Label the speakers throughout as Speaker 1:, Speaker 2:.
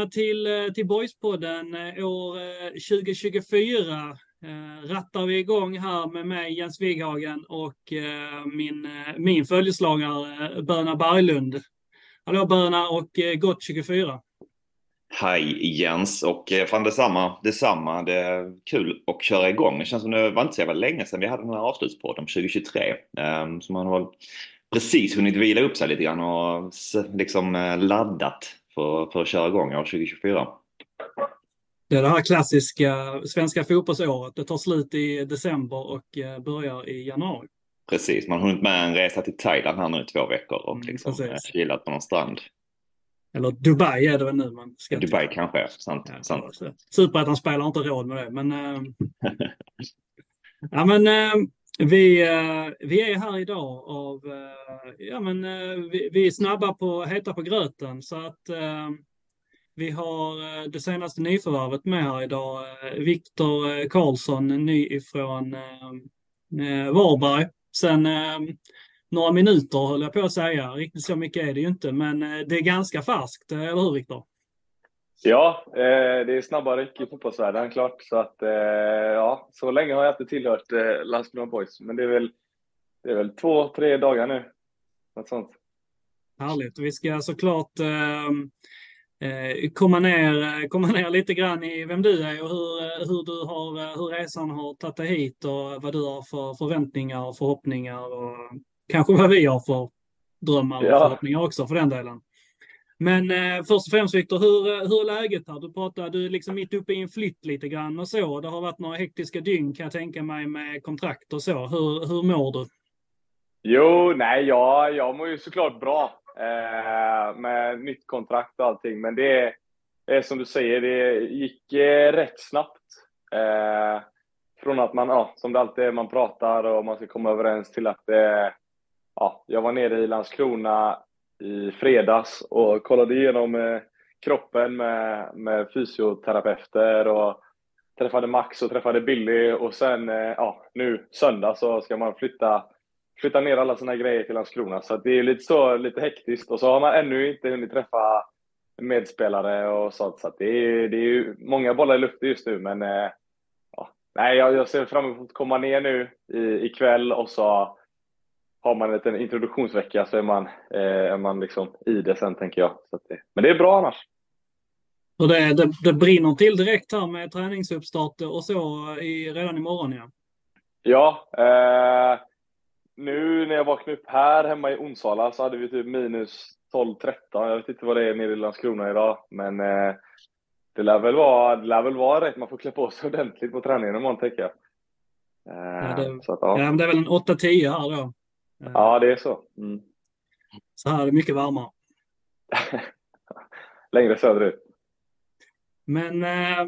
Speaker 1: välkomna till, eh, till Boyspodden eh, år eh, 2024. Rattar vi igång här med mig Jens Wighagen och min, min följeslagare eh, Böna Berglund. Hallå Böna och gott 24.
Speaker 2: Hej Jens och fan detsamma, detsamma. Det är kul att köra igång. Det känns som det var inte så jävla länge sedan vi hade den här avslutspodden 2023. Ehm, så man har precis hunnit vila upp sig lite grann och liksom laddat för, för att köra igång år 2024.
Speaker 1: Det är det här klassiska svenska fotbollsåret. Det tar slut i december och eh, börjar i januari.
Speaker 2: Precis, man har hunnit med en resa till Thailand här nu i två veckor och
Speaker 1: Mm,
Speaker 2: liksom eh,
Speaker 1: precis.
Speaker 2: kilat på någon strand.
Speaker 1: Eller Dubai är det väl nu man ska till.
Speaker 2: Dubai kanske, sant.
Speaker 1: Ja,
Speaker 2: sant.
Speaker 1: Superettan spelar inte råd med det, men... Eh, ja, men vi, eh, vi är här idag av... Eh, ja, men eh, vi, vi är snabba på heta på gröten, så att vi har det senaste nyförvärvet med här idag. Viktor Karlsson, ny ifrån Varberg. Sen några minuter höll jag på att säga. Riktigt så mycket är det ju inte, men det är ganska färskt, eller hur Viktor?
Speaker 3: Ja, eh, det är snabba ryck i fotbollsvärlden klart. Så att, eh, ja, så länge har jag inte tillhört eh, Landskrona Boys. Men det är väl, det är väl två, tre dagar nu. Något sånt.
Speaker 1: Härligt. Vi ska såklart eh, eh, komma, ner, komma ner lite grann i vem du är och hur, eh, hur, du har, eh, hur resan har tagit dig hit och vad du har för förväntningar och förhoppningar och kanske vad vi har för drömmar och
Speaker 3: Ja.
Speaker 1: förhoppningar också för den delen. Men eh, först och främst Viktor, hur, eh, hur är läget här? Du pratar, du är liksom mitt uppe i en flytt lite grann och så. Det har varit några hektiska dygn kan jag tänka mig med kontrakt och så. Hur, hur mår du?
Speaker 3: Jo, nej, ja, jag mår ju såklart bra eh, med nytt kontrakt och allting. Men det är som du säger, det gick eh, rätt snabbt. Eh, från att man, ja, som det alltid är, man pratar och man ska komma överens till att eh, ja, jag var nere i Landskrona i fredags och kollade igenom eh, kroppen med, med fysioterapeuter och träffade Max och träffade Billy och sen, eh, ja, nu söndag så ska man flytta flytta ner alla sina grejer till Landskrona. Så att det är lite så, lite hektiskt. Och så har man ännu inte hunnit träffa medspelare och sånt. Så att det är, det är ju många bollar i luften just nu. Men eh, ja, nej, jag, jag ser fram emot att komma ner nu i, ikväll och så har man en liten introduktionsvecka så är man, eh, är man liksom i det sen tänker jag. Så det, men det är bra annars.
Speaker 1: Och det, det, det brinner till direkt här med träningsuppstart och så i, redan imorgon ja.
Speaker 3: Ja, eh, nu när jag vaknade upp här hemma i Onsala så hade vi typ minus 12-13. Jag vet inte vad det är nere i Landskrona idag, men eh, det lär väl vara, det lär väl vara rätt. Man får klä på sig ordentligt på träningen imorgon tänker jag. Eh,
Speaker 1: Ja, det-
Speaker 3: så att,
Speaker 1: ja.
Speaker 3: ja.
Speaker 1: det är väl en 8-10 här då. Eh,
Speaker 3: ja, det är så. Mm.
Speaker 1: Så här är det mycket varmare.
Speaker 3: Längre söderut.
Speaker 1: Men eh,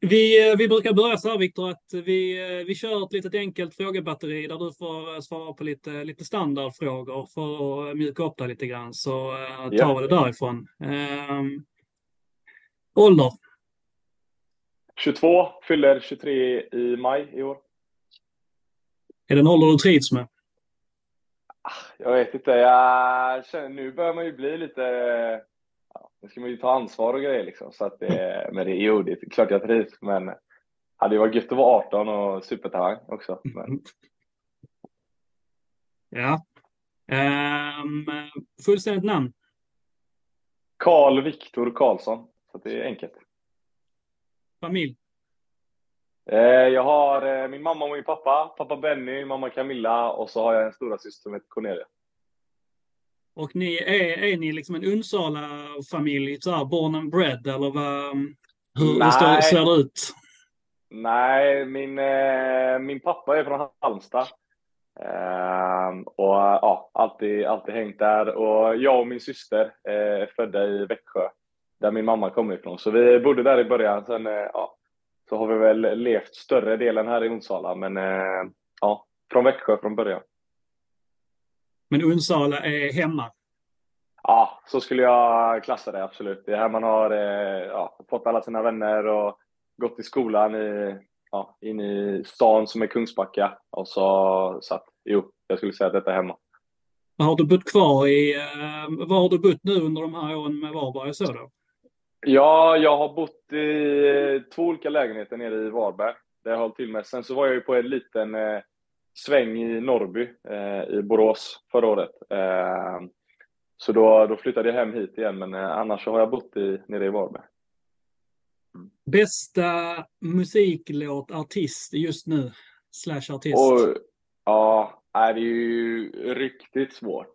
Speaker 1: vi, eh, vi brukar börja så här Viktor, att vi, eh, vi kör ett litet enkelt frågebatteri där du får svara på lite, lite standardfrågor för att mjuka upp dig lite grann. Så eh, tar
Speaker 3: Ja.
Speaker 1: vi det därifrån. Eh, ålder?
Speaker 3: 22, fyller 23 i maj i år.
Speaker 1: Är det en ålder du trivs med?
Speaker 3: Jag vet inte, jag känner, nu börjar man ju bli lite, ja, nu ska man ju ta ansvar och grejer liksom. Så att det, men det, jo, det är klart jag trivs, men det hade ju varit gött att vara 18 och supertalang också. Men,
Speaker 1: Ja. Ehm, fullständigt namn?
Speaker 3: Karl Viktor Karlsson, så det är enkelt.
Speaker 1: Familj?
Speaker 3: Eh, jag har eh, min mamma och min pappa, pappa Benny, mamma Camilla och så har jag en stora syster som heter Cornelia.
Speaker 1: Och ni är, är ni liksom en Onsala-familj, born and bred, eller vad, hur, hur ser det ut?
Speaker 3: Nej, min, eh, min pappa är från Halmstad. Eh, och ja, alltid, alltid hängt där. Och jag och min syster är födda i Växjö, där min mamma kommer ifrån. Så vi bodde där i början. Sen ja, så har vi väl levt större delen här i Onsala, men eh, ja, från Växjö från början.
Speaker 1: Men Onsala är hemma.
Speaker 3: Ja, så skulle jag klassa det absolut. Det är här man har eh, ja, fått alla sina vänner och gått i skolan i, ja, in i stan som är Kungsbacka. Och så, så att, jo, jag skulle säga att detta är hemma.
Speaker 1: Har du bott kvar i, eh, var har du bott nu under de här åren med Varberg och så då?
Speaker 3: Ja, jag har bott i två olika lägenheter nere i Varberg. Har jag hållit till med. Sen så var jag ju på en liten eh, sväng i Norrby eh, i Borås förra året. Eh, så då, då flyttade jag hem hit igen, men eh, annars så har jag bott i, nere i Varberg.
Speaker 1: Bästa musiklåt, artist just nu? Slash artist.
Speaker 3: Och, ja, det är ju riktigt svårt.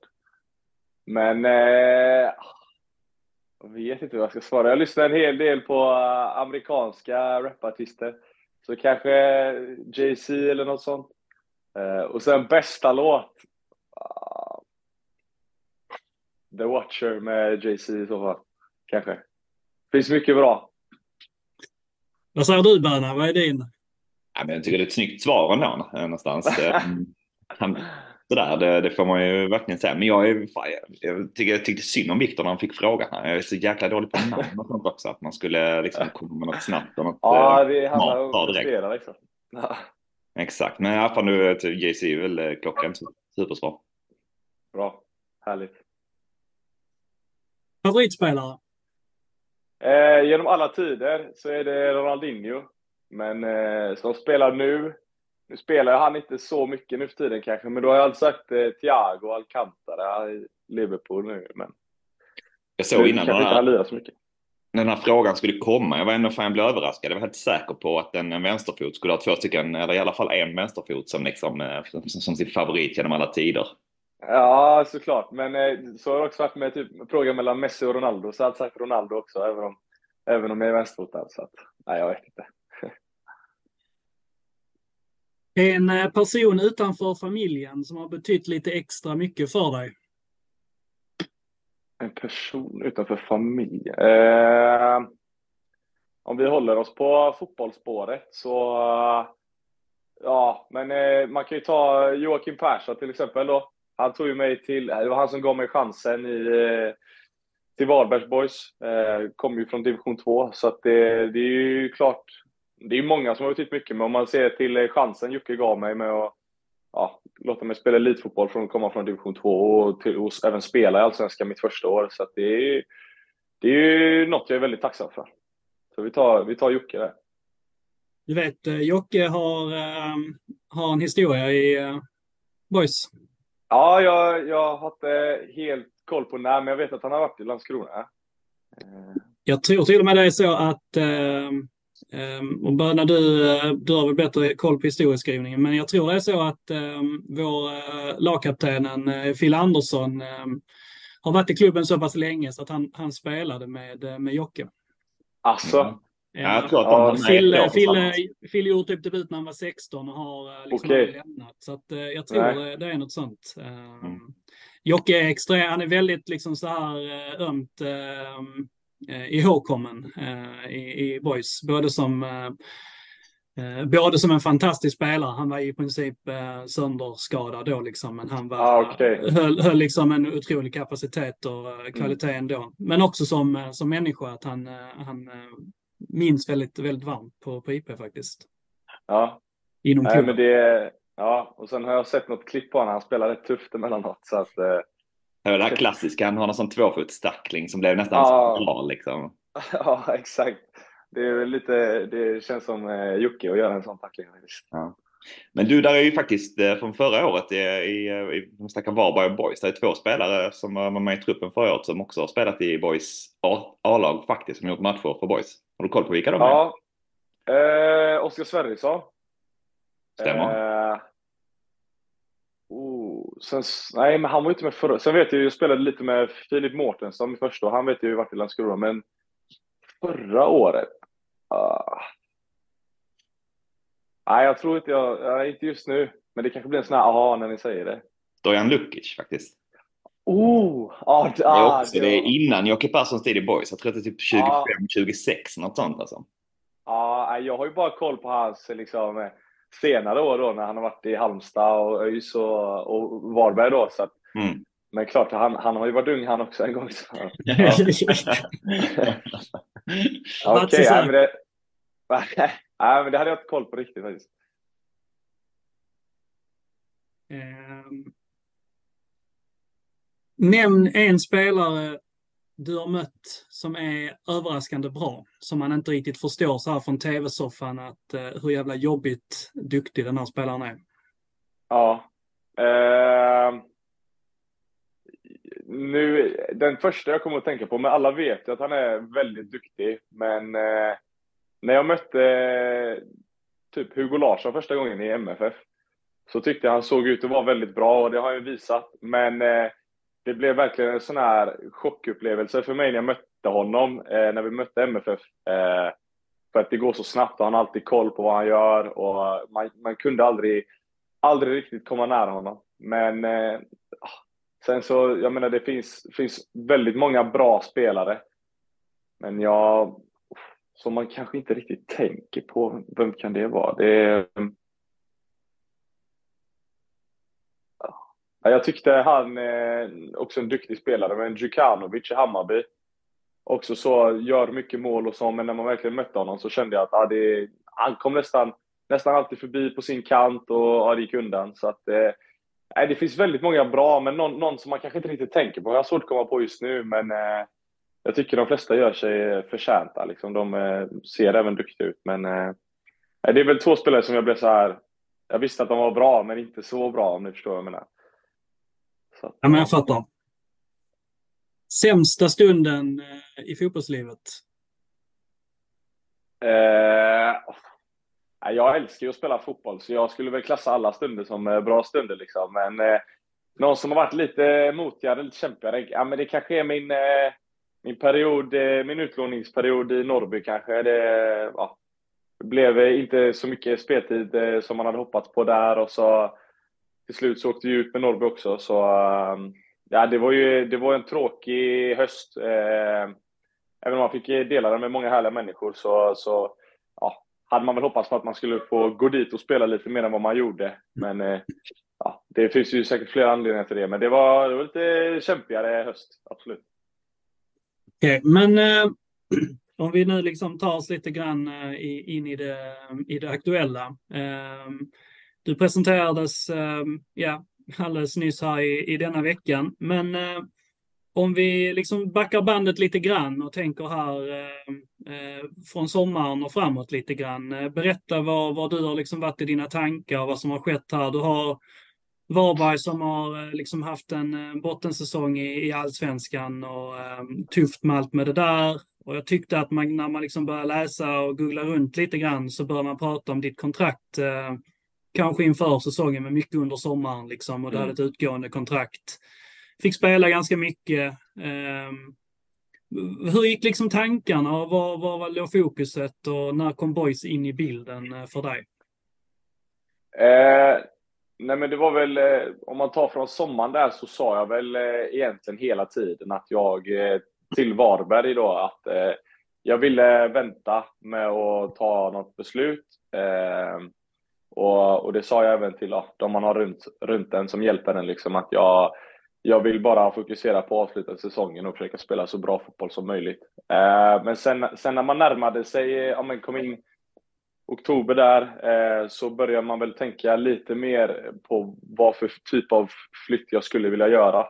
Speaker 3: Men eh, jag vet inte vad jag ska svara. Jag lyssnar en hel del på eh, amerikanska rapartister. Så kanske Jay-Z eller något sånt. Eh, och sen bästa låt. ah, The Watcher med Jay-Z i så fall. Kanske. Finns mycket bra.
Speaker 1: Vad säger du Berna? Vad är din?
Speaker 2: Ja, men jag tycker det är ett snyggt svar ändå någonstans. Han, sådär, det, det får man ju verkligen säga. Men jag, är, fan, jag, jag, tycker, jag tyckte synd om Viktor när han fick frågan. här. Jag är så jäkla dålig på namn och sånt också. Att man skulle liksom komma med något snabbt och något
Speaker 3: Ja,
Speaker 2: eh,
Speaker 3: det
Speaker 2: svar
Speaker 3: om
Speaker 2: direkt.
Speaker 3: flera liksom. Ja,
Speaker 2: Exakt, men i alla fall nu till JC är väl eh, klockan supersvar.
Speaker 3: bra. Härligt.
Speaker 1: Favoritspelare?
Speaker 3: Eh, genom alla tider så är det Ronaldinho. Men eh, som spelar nu, nu spelar han inte så mycket nu för tiden kanske, men då har jag alltid sagt eh, Thiago Alcantara i Liverpool nu. Men
Speaker 2: Jag såg
Speaker 3: nu
Speaker 2: innan den här,
Speaker 3: så mycket.
Speaker 2: när den här frågan skulle komma, jag var ändå fan jag blev överraskad. Jag var helt säker på att en, en vänsterfot skulle ha två stycken, eller i alla fall en vänsterfot som liksom, eh, som, som sin favorit genom alla tider.
Speaker 3: Ja, såklart. Men eh, så har det också varit med typ, frågan mellan Messi och Ronaldo, så jag har alltid sagt Ronaldo också, även om, även om jag är vänsterfotad. Så att, nej, jag vet inte.
Speaker 1: En eh, person utanför familjen som har betytt lite extra mycket för dig?
Speaker 3: En person utanför familjen. Eh, om vi håller oss på fotbollsspåret så eh, ja, men eh, man kan ju ta Joakim Persson till exempel då. Han tog ju mig till, eh, det var han som gav mig chansen i, eh, till Varbergs Boys. Eh, kom ju från division 2 så att det, det är ju klart. Det är många som har betytt mycket, men om man ser till eh, chansen Jocke gav mig med att ja, låta mig spela elitfotboll från att komma från division 2 och, till, och även spela i Allsvenskan mitt första år. Så det, är, det är ju något jag är väldigt tacksam för. Så vi tar, vi tar Jocke där.
Speaker 1: Du vet, eh, Jocke har, eh, har en historia i eh, Boys.
Speaker 3: Ja, jag, jag har inte helt koll på när, men jag vet att han har varit i Landskrona.
Speaker 1: Jag tror till och med det är så att, eh, eh, och Böna du, eh, du har väl bättre koll på historieskrivningen, men jag tror det är så att eh, vår eh, lagkaptenen eh, Phil Andersson eh, har varit i klubben så pass länge så att han, han spelade med, med Jocke.
Speaker 3: alltså,
Speaker 2: Mm. Ja, jag tror att de
Speaker 3: Ja,
Speaker 1: Phil,
Speaker 2: år
Speaker 1: Phil. Phil gjorde typ debut när han var 16 och har liksom aldrig lämnat. Så att, jag tror
Speaker 3: Nej.
Speaker 1: det, är något sånt.
Speaker 2: Mm.
Speaker 1: Jocke är extra, han är väldigt liksom så här ömt eh, ihågkommen eh, i, i Boys. Både som, eh, eh, både som en fantastisk spelare, han var i princip eh, sönderskadad då liksom, men han var,
Speaker 3: Ah, okej.
Speaker 1: höll, höll liksom en otrolig kapacitet och eh, kvalitet ändå. Men också som, eh, som människa, att han, eh, han eh, minns väldigt, väldigt varmt på, på IP faktiskt.
Speaker 3: ja.
Speaker 1: Inom
Speaker 3: Nej, men det, ja. Och sen har jag sett något klipp på honom, han spelar rätt tufft emellanåt. Så att, eh,
Speaker 2: Det här klassiska, han har någon sån tvåfotstackling som blev nästan
Speaker 3: Ja.
Speaker 2: spiral liksom.
Speaker 3: ja, exakt. Det är lite, det känns som eh, Jocke att göra en sån tackling. faktiskt.
Speaker 2: Men du, där är ju faktiskt eh, från förra året i, i, i vi snackar Varberg och Boys. Det är två spelare som var med i truppen förra året som också har spelat i Boys A-lag faktiskt, som gjort matcher för Boys. Har du koll på vilka de är?
Speaker 3: Ja. Eh, Oskar Sverrisson.
Speaker 2: Stämmer.
Speaker 3: Eh, sen, nej, men han var inte med förra. Sen vet jag jag spelade lite med Filip Mårtensson i första och han vet ju vart i Landskrona, men förra året. ah. nej, jag tror inte jag, nej, inte just nu, men det kanske blir en sån här aha när ni säger det.
Speaker 2: Stojan Lukic faktiskt.
Speaker 3: Oh, ah, det,
Speaker 2: Det är,
Speaker 3: ah,
Speaker 2: också, det är innan Jocke Perssons tid i Boys. Jag tror att det är typ 25,
Speaker 3: Ja.
Speaker 2: 26 något sånt alltså.
Speaker 3: Ja, nej, jag har ju bara koll på hans liksom, eh, senare år då när han har varit i Halmstad och ÖIS och, och Varberg då. Så att,
Speaker 2: Mm.
Speaker 3: men klart, han, han har ju varit ung han också en gång. Så.
Speaker 1: Ja.
Speaker 3: Okej,
Speaker 1: så-
Speaker 3: nej, men det, Nej, men det hade jag inte koll på riktigt faktiskt.
Speaker 1: Um, nämn en spelare du har mött som är överraskande bra, som man inte riktigt förstår så här från tv-soffan att eh, hur jävla jobbigt duktig den här spelaren är.
Speaker 3: Ja. Eh, nu, den första jag kommer att tänka på, men alla vet ju att han är väldigt duktig, men eh, när jag mötte eh, typ Hugo Larsson första gången i MFF så tyckte jag han såg ut att vara väldigt bra och det har han ju visat. Men eh, det blev verkligen en sån här chockupplevelse för mig när jag mötte honom, eh, när vi mötte MFF. Eh, för att det går så snabbt och han har alltid koll på vad han gör och man, man kunde aldrig, aldrig riktigt komma nära honom. Men eh, sen så, jag menar det finns, finns väldigt många bra spelare. Men jag, som man kanske inte riktigt tänker på, vem kan det vara? Det är, Ja, jag tyckte han, eh, också en duktig spelare, men Djukanovic i Hammarby, också så, gör mycket mål och så, men när man verkligen mötte honom så kände jag att ja, det, han kom nästan, nästan alltid förbi på sin kant och ja, det gick undan. Så att, eh, det finns väldigt många bra, men någon, någon, som man kanske inte riktigt tänker på. Jag har svårt att komma på just nu, men eh, jag tycker de flesta gör sig förtjänta. Liksom. De eh, ser även duktiga ut, men eh, det är väl två spelare som jag blev så här. Jag visste att de var bra, men inte så bra om ni förstår vad jag menar.
Speaker 1: Så, ja, men jag fattar. Sämsta stunden eh, i fotbollslivet?
Speaker 3: Eh, jag älskar ju att spela fotboll, så jag skulle väl klassa alla stunder som eh, bra stunder. Liksom. Men eh, någon som har varit lite motigare, lite kämpigare, ja, men det kanske är min, eh, min period, eh, min utlåningsperiod i Norrby kanske. Det, ja, blev inte så mycket speltid som man hade hoppats på där och så till slut så åkte vi ut med Norrby också. Så ehm, ja, det var ju det var en tråkig höst. Ehm, även om man fick dela den med många härliga människor så, så ja, hade man väl hoppats på att man skulle få gå dit och spela lite mer än vad man gjorde. Men eh, ja, det finns ju säkert flera anledningar till det. Men det var, det var lite kämpigare höst, absolut.
Speaker 1: Okej, okay, men eh, om vi nu liksom tar oss lite grann eh, in i det, i det aktuella. Eh, du presenterades eh, ja, alldeles nyss här i, i denna veckan, men eh, om vi liksom backar bandet lite grann och tänker här eh, eh från sommaren och framåt lite grann. Eh, berätta vad, vad du har liksom varit i dina tankar och vad som har skett här. Du har Varberg som har eh, liksom haft en eh, bottensäsong i, i allsvenskan och eh, tufft med allt med det där. Och jag tyckte att man, när man liksom börjar läsa och googla runt lite grann så bör man prata om ditt kontrakt eh, kanske inför säsongen, men mycket under sommaren liksom. Och du mm. hade ett utgående kontrakt. Fick spela ganska mycket. Um, hur gick liksom tankarna och var, var låg fokuset och när kom Boys in i bilden eh, för dig?
Speaker 3: Eh, nej men det var väl, eh, om man tar från sommaren där så sa jag väl eh, egentligen hela tiden att jag till Varberg då att jag ville vänta med att ta något beslut. Och, och det sa jag även till ja, de man har runt, runt en som hjälper en liksom att jag, jag vill bara fokusera på att avsluta säsongen och försöka spela så bra fotboll som möjligt. Eh, men sen, sen när man närmade sig, ja men kom in oktober där, eh, så började man väl tänka lite mer på vad för typ av flytt jag skulle vilja göra.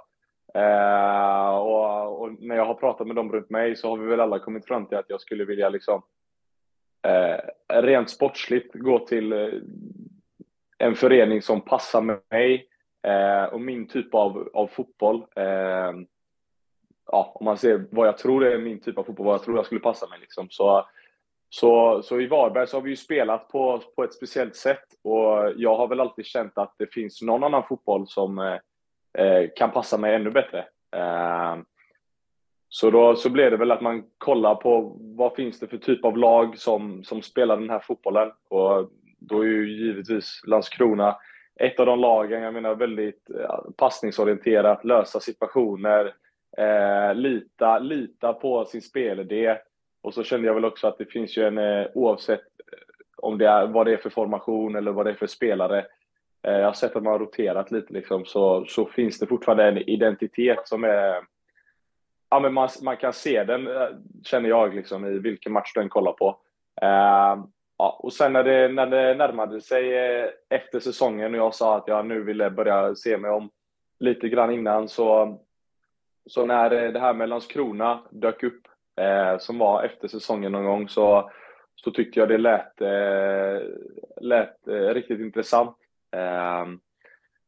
Speaker 3: Eh, och, och, när jag har pratat med dem runt mig så har vi väl alla kommit fram till att jag skulle vilja liksom eh, rent sportsligt gå till eh, en förening som passar mig eh, och min typ av, av fotboll. Eh, ja, om man ser vad jag tror är min typ av fotboll, vad jag tror jag skulle passa mig. Liksom. Så, så, så i Varberg så har vi ju spelat på, på ett speciellt sätt och jag har väl alltid känt att det finns någon annan fotboll som eh, eh kan passa mig ännu bättre. Eh, så då så blev det väl att man kollar på vad finns det för typ av lag som, som spelar den här fotbollen. Och då är ju givetvis Landskrona ett av de lagen, jag menar väldigt passningsorienterat, lösa situationer, eh, lita, lita på sin spelidé. Och så kände jag väl också att det finns ju en, eh, oavsett eh, om det är, vad det är för formation eller vad det är för spelare, eh, jag har sett att man har roterat lite liksom, så, så finns det fortfarande en identitet som är ja, men man, man kan se den, eh, känner jag, liksom, i vilken match du än kollar på. Uh, ja, och sen när det, när det närmade sig eh, efter säsongen och jag sa att jag nu ville börja se mig om lite grann innan så, så när det här med Landskrona dök upp, uh, som var efter säsongen någon gång, så, så tyckte jag det lät, uh, lät riktigt intressant. Eh,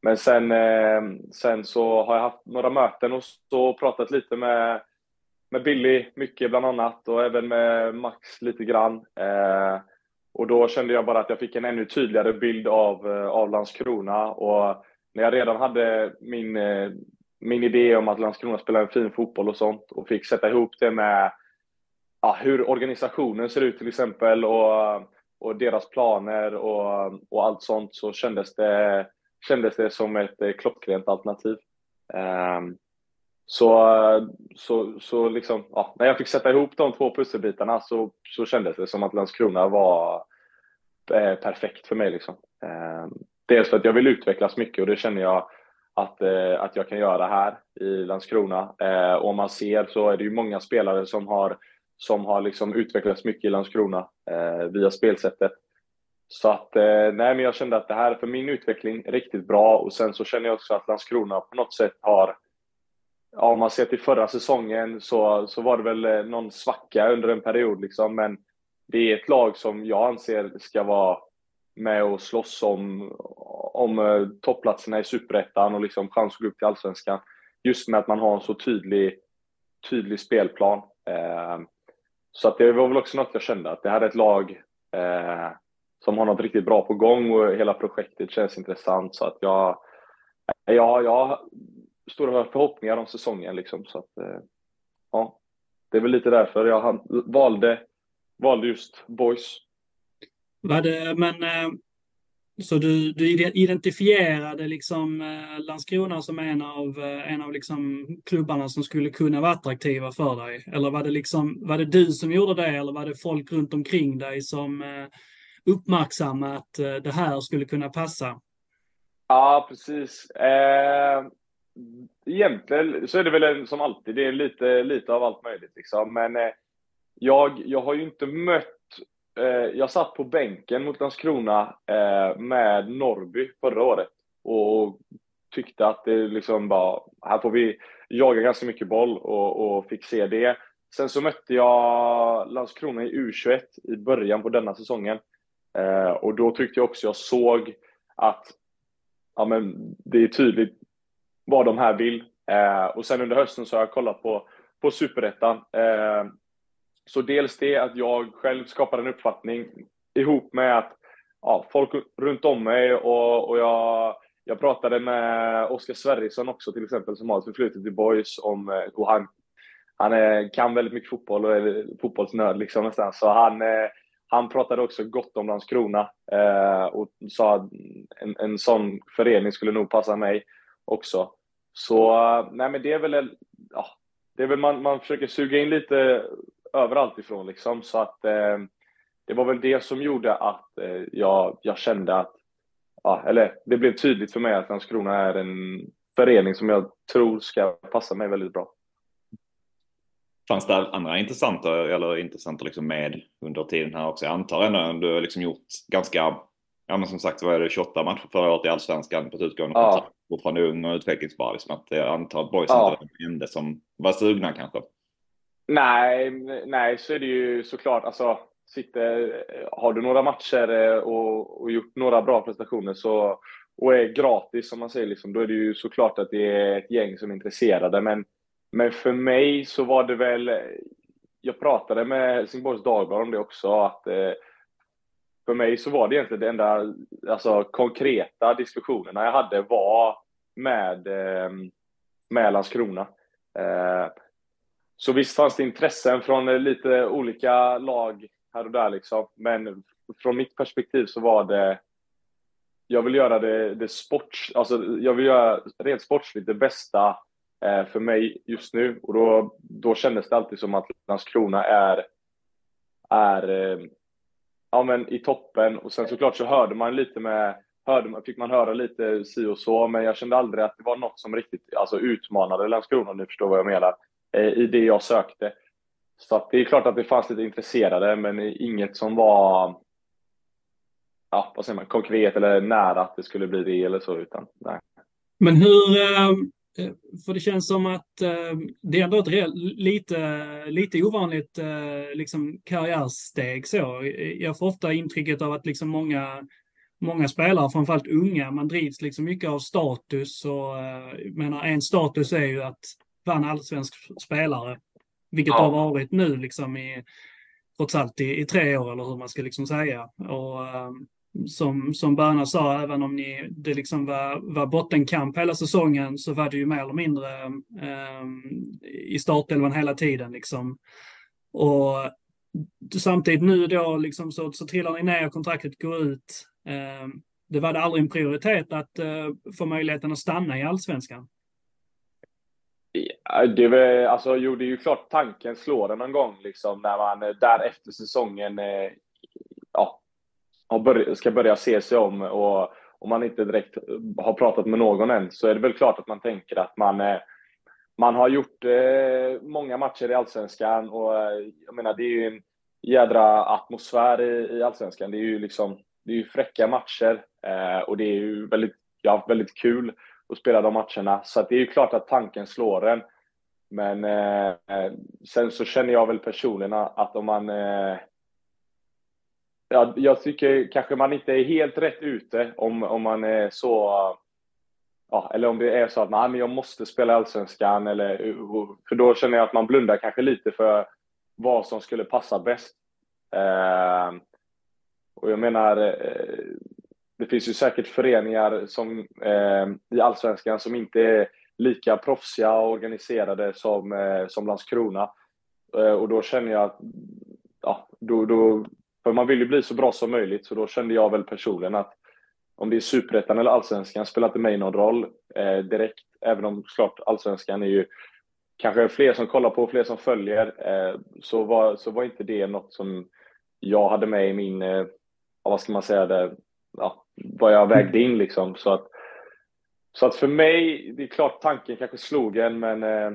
Speaker 3: men sen, eh, sen så har jag haft några möten och så pratat lite med, med Billy, mycket bland annat, och även med Max lite grann. Eh, och då kände jag bara att jag fick en ännu tydligare bild av, eh, av Landskrona. Och när jag redan hade min, min idé om att Landskrona spelar en fin fotboll och sånt och fick sätta ihop det med ja, hur organisationen ser ut till exempel och, och deras planer och, och allt sånt så kändes det, kändes det som ett eh, klockrent alternativ. Ehm, så, så, så liksom, ja, när jag fick sätta ihop de två pusselbitarna så, så kändes det som att Landskrona var eh, perfekt för mig. Liksom. Eh, dels för att jag vill utvecklas mycket och det känner jag att, eh, att jag kan göra här i Landskrona. Eh, och om man ser så är det ju många spelare som har, som har liksom utvecklats mycket i Landskrona eh, via spelsättet. Så att, eh, nej men jag kände att det här är för min utveckling riktigt bra och sen så känner jag också att Landskrona på något sätt har ja, om man ser till förra säsongen så, så var det väl eh, någon svacka under en period liksom, men det är ett lag som jag anser ska vara med och slåss om, om eh, toppplatserna i superettan och liksom chans att gå upp till allsvenskan. Just med att man har en så tydlig, tydlig spelplan. Eh, så att det var väl också något jag kände, att det här är ett lag eh, som har något riktigt bra på gång och hela projektet känns intressant. Så att jag, jag, jag stora förhoppningar om säsongen liksom. Så att, eh, ja, det är väl lite därför jag valde, valde just Boys.
Speaker 1: Var det, men eh, så du, du identifierade liksom eh, Landskrona som en av, en av liksom klubbarna som skulle kunna vara attraktiva för dig? Eller var det, liksom, var det du som gjorde det eller var det folk runt omkring dig som uppmärksamma att eh, det här skulle kunna passa?
Speaker 3: Ja, precis. Eh, egentligen så är det väl en, som alltid, det är lite, lite av allt möjligt liksom. Men eh, jag, jag har ju inte mött, eh, jag satt på bänken mot Landskrona eh, med Norby förra året och tyckte att det liksom bara, här får vi jaga ganska mycket boll och, och fick se det. Sen så mötte jag Landskrona i U21 i början på denna säsongen. Eh, och då tyckte jag också jag såg att ja, men det är tydligt vad de här vill. Eh, och sen under hösten så har jag kollat på, på superettan. Eh, så dels det att jag själv skapar en uppfattning ihop med att ja, folk runt om mig och, och jag, jag pratade med Oskar Sverrisson också till exempel som har ett förflutet i Boys om eh, och han, han är, kan väldigt mycket fotboll och är fotbollsnörd liksom nästan. Så han, eh, han pratade också gott om Landskrona eh, och sa att en, en sån förening skulle nog passa mig också. Så eh, nej, men det är väl, ja, det är väl man, man försöker suga in lite överallt ifrån liksom. Så att eh, det var väl det som gjorde att eh, jag, jag kände att, ja, eller det blev tydligt för mig att Landskrona är en förening som jag tror ska passa mig väldigt bra.
Speaker 2: Fanns det andra intressanta eller intressanta liksom med under tiden här också? Jag antar ändå du har liksom gjort ganska ja men som sagt vad är det 28 matcher förra året i Allsvenskan på ett utgående ja. kontrakt. Fortfarande ung och utvecklingsbar. Liksom att jag antar att Boys ja. inte var enda som var sugna kanske.
Speaker 3: Nej, nej så är det ju såklart. Alltså, sitter, har du några matcher eh, och, och gjort några bra prestationer så, och är gratis som man säger, liksom, då är det ju såklart att det är ett gäng som är intresserade. Men, men för mig så var det väl, jag pratade med Helsingborgs Dagblad om det också, att eh, för mig så var det egentligen det enda alltså, konkreta diskussionerna jag hade var med, eh, med Landskrona. Eh, så visst fanns det intressen från eh, lite olika lag här och där liksom. Men från mitt perspektiv så var det jag vill göra det, det sports, alltså jag vill göra rent sportsligt det bästa Eh, för mig just nu och då, då kändes det alltid som att Landskrona är, är eh, ja, men i toppen och sen såklart så hörde man lite med hörde, fick man höra lite si och så, men jag kände aldrig att det var något som riktigt alltså, utmanade Landskrona, om ni förstår vad jag menar, eh, i det jag sökte. så att det är klart att det fanns lite intresserade, men inget som var ja, vad säger man, konkret eller nära att det skulle bli det eller så, utan nej.
Speaker 1: Men hur, för det känns som att eh, det är ändå ett lite, lite ovanligt eh, liksom karriärsteg så. Jag får ofta intrycket av att liksom många, många spelare, framförallt unga, man drivs liksom mycket av status och menar, en status är ju att vara en allsvensk spelare. Vilket ja. har varit nu liksom i, trots allt i, i, tre år eller hur man ska liksom säga. Och, som, som Berna sa, även om ni, det liksom var, var bottenkamp hela säsongen så var det ju mer eller mindre eh, i startelvan hela tiden. Liksom. Och samtidigt nu då liksom så, så trillar ni ner och kontraktet går ut. Eh, det var det aldrig en prioritet att eh, få möjligheten att stanna i allsvenskan?
Speaker 3: Ja, det, var, alltså, jo, det är ju klart tanken slår en någon gång liksom, när man eh, där efter säsongen eh, ska börja se sig om och om man inte direkt har pratat med någon än så är det väl klart att man tänker att man, eh, man har gjort eh, många matcher i Allsvenskan och eh, jag menar det är ju en jädra atmosfär i, i Allsvenskan. Det är ju liksom det är ju fräcka matcher och det är ju väldigt, jag har haft väldigt kul att spela de matcherna. Så det är ju klart att tanken slår en. Men sen så känner jag väl personligen att om man ja, jag tycker kanske man inte är helt rätt ute om, om man är så ja, eller om det är så att nej, men jag måste spela allsvenskan eller för då känner jag att man blundar kanske lite för vad som skulle passa bäst. Eh, och jag menar, eh, det finns ju säkert föreningar som eh, i allsvenskan som inte är lika proffsiga och organiserade som, eh, som Landskrona. Eh, och då känner jag att ja, då, då för man vill ju bli så bra som möjligt, så då kände jag väl personligen att om det är superettan eller allsvenskan spelar inte mig någon roll eh, direkt, även om såklart allsvenskan är ju kanske fler som kollar på, fler som följer, eh, så, var, så var inte det något som jag hade med i min, eh, vad ska man säga, det, ja, vad jag vägde in liksom. Så att, så att för mig, det är klart tanken kanske slog en, men eh,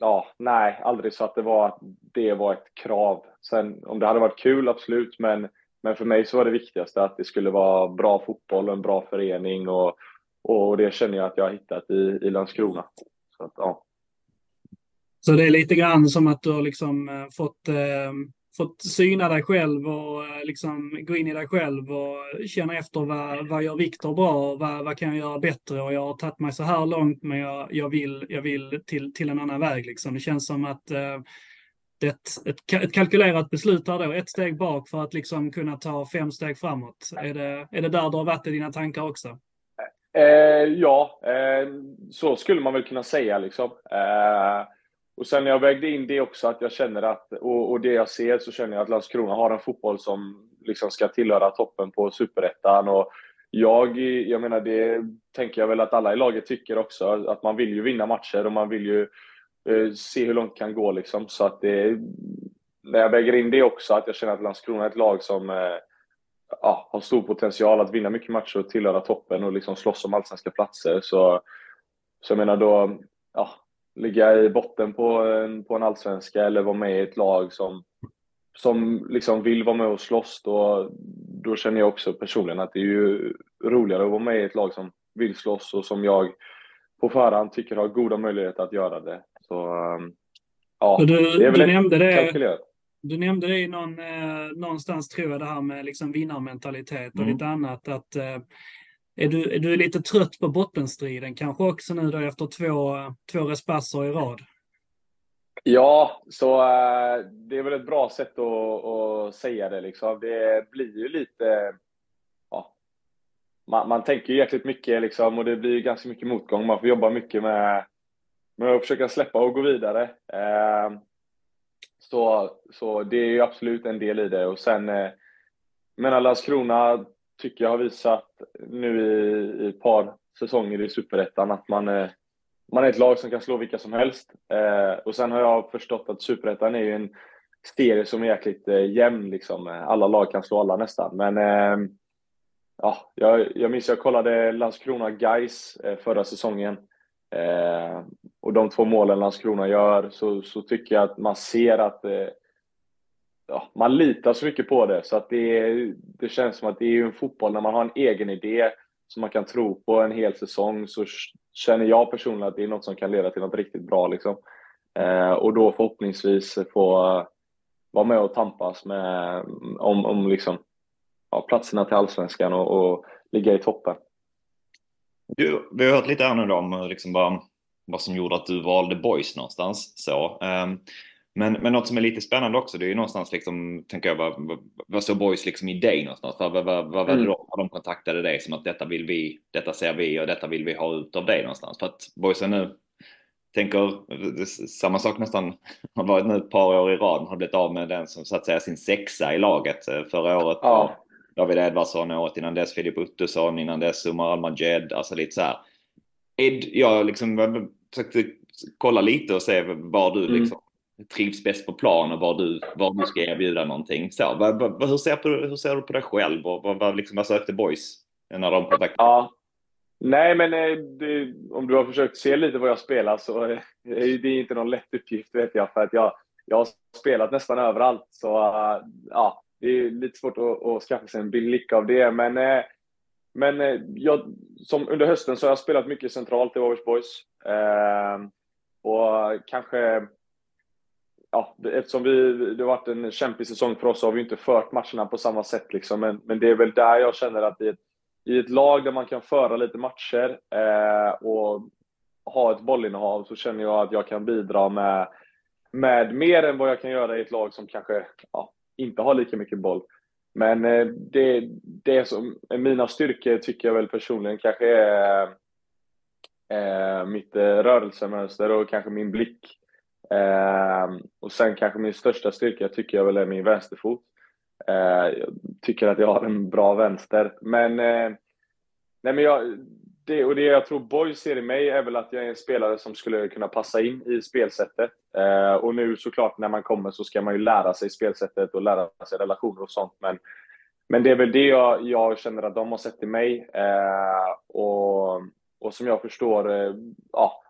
Speaker 3: ja, nej, aldrig så att det var, det var ett krav. Sen om det hade varit kul, absolut, men, men för mig så var det viktigaste att det skulle vara bra fotboll och en bra förening och, och det känner jag att jag har hittat i, i Landskrona. Så, att, ja.
Speaker 1: så det är lite grann som att du har liksom eh, fått eh fått syna dig själv och eh, liksom gå in i dig själv och känna efter vad, vad gör Viktor bra och vad, vad kan jag göra bättre och jag har tagit mig så här långt men jag, jag, vill, jag vill till, till en annan väg. Liksom. Det känns som att eh, det är ett, ett, ett, kalkylerat beslut här då, ett steg bak för att liksom kunna ta fem steg framåt. Är det, är det där du har varit i dina tankar också?
Speaker 3: Eh, ja, eh, så skulle man väl kunna säga liksom. Eh, och sen när jag vägde in det också, att jag känner att, och, och det jag ser, så känner jag att Landskrona har en fotboll som liksom ska tillhöra toppen på superettan. Och jag, jag menar, det tänker jag väl att alla i laget tycker också, att man vill ju vinna matcher och man vill ju eh, se hur långt det kan gå liksom. Så att det, när jag väger in det också, att jag känner att Landskrona är ett lag som eh, ja, har stor potential att vinna mycket matcher och tillhöra toppen och liksom slåss om allsvenska platser. Så, så jag menar då, ja, ligga i botten på en, på en allsvenska eller vara med i ett lag som, som liksom vill vara med och slåss, då, då känner jag också personligen att det är ju roligare att vara med i ett lag som vill slåss och som jag på förhand tycker har goda möjligheter att göra det. Så um, ja,
Speaker 1: du, det är väl du nämnde det. Du nämnde det i någon, eh, någonstans tror jag det här med liksom vinnarmentalitet och mm. lite annat. Att eh, är du, är du lite trött på bottenstriden kanske också nu då efter två, två respasser i rad?
Speaker 3: Ja, så äh, det är väl ett bra sätt att, att säga det. Liksom. Det blir ju lite... Ja, man, man tänker ju jäkligt mycket liksom, och det blir ju ganska mycket motgång. Man får jobba mycket med, med att försöka släppa och gå vidare. Äh, så, så det är ju absolut en del i det. Och sen, äh, menar Landskrona tycker jag har visat nu i, i ett par säsonger i Superettan att man är, man är ett lag som kan slå vilka som helst. Eh, och sen har jag förstått att Superettan är ju en serie som är jäkligt eh, jämn. Liksom. Alla lag kan slå alla nästan. Men eh, ja, jag, jag minns jag kollade Landskrona Guys eh, förra säsongen. Eh, och de två målen Landskrona gör så, så tycker jag att man ser att eh, ja, man litar så mycket på det så att det, det känns som att det är en fotboll när man har en egen idé som man kan tro på en hel säsong så känner jag personligen att det är något som kan leda till något riktigt bra liksom. Eh, och då förhoppningsvis få vara med och tampas med om, om liksom, ja, platserna till allsvenskan och, och ligga i toppen.
Speaker 2: Du, vi har hört lite här nu då om liksom vad, vad som gjorde att du valde boys någonstans. Så, um, men, men något som är lite spännande också, det är ju någonstans liksom, tänker jag, vad, vad, vad såg boys liksom i dig någonstans? Vad, vad, vad, vad mm. då, de kontaktade dig som att detta vill vi, detta ser vi och detta vill vi ha ut av dig någonstans? För att boysen nu tänker samma sak nästan har varit nu ett par år i rad. Har blivit av med den som så att säga sin sexa i laget eh, förra året. Ja. David Edvardsson året innan dess Filip Ottosson, innan dess Umar Al-Majed. Alltså lite så här. Jag liksom försökte kolla lite och se var du mm. liksom trivs bäst på plan och var du, var du ska erbjuda någonting. Så, vad, vad, hur, ser du, hur ser du på dig själv och vad, vad, liksom, vad sökte boys när de kontaktade?
Speaker 3: Ja. Nej, men eh, det, om du har försökt se lite vad jag spelar så eh, är det inte någon lätt uppgift vet jag för att jag, jag har spelat nästan överallt så eh, ja, det är lite svårt att, att skaffa sig en blick av det. Men, men jag, som under hösten så har jag spelat mycket centralt i Warwick Boys. Eh, och kanske, ja, eftersom vi, det har varit en kämpig säsong för oss så har vi inte fört matcherna på samma sätt. Liksom. Men, men det är väl där jag känner att i ett, i ett lag där man kan föra lite matcher eh, och ha ett bollinnehav så känner jag att jag kan bidra med, med mer än vad jag kan göra i ett lag som kanske ja, inte har lika mycket boll. Men eh, det, det som är mina styrkor tycker jag väl personligen kanske är eh, mitt eh, rörelsemönster och kanske min blick. Eh, och sen kanske min största styrka tycker jag väl är min vänsterfot. Eh, jag tycker att jag har en bra vänster. Men, eh, nej men jag, det, och det jag tror Boy ser i mig är väl att jag är en spelare som skulle kunna passa in i spelsättet. Eh, och nu såklart när man kommer så ska man ju lära sig spelsättet och lära sig relationer och sånt. Men, men det är väl det jag, jag känner att de har sett i mig. Eh, och, och som jag förstår, eh, ja,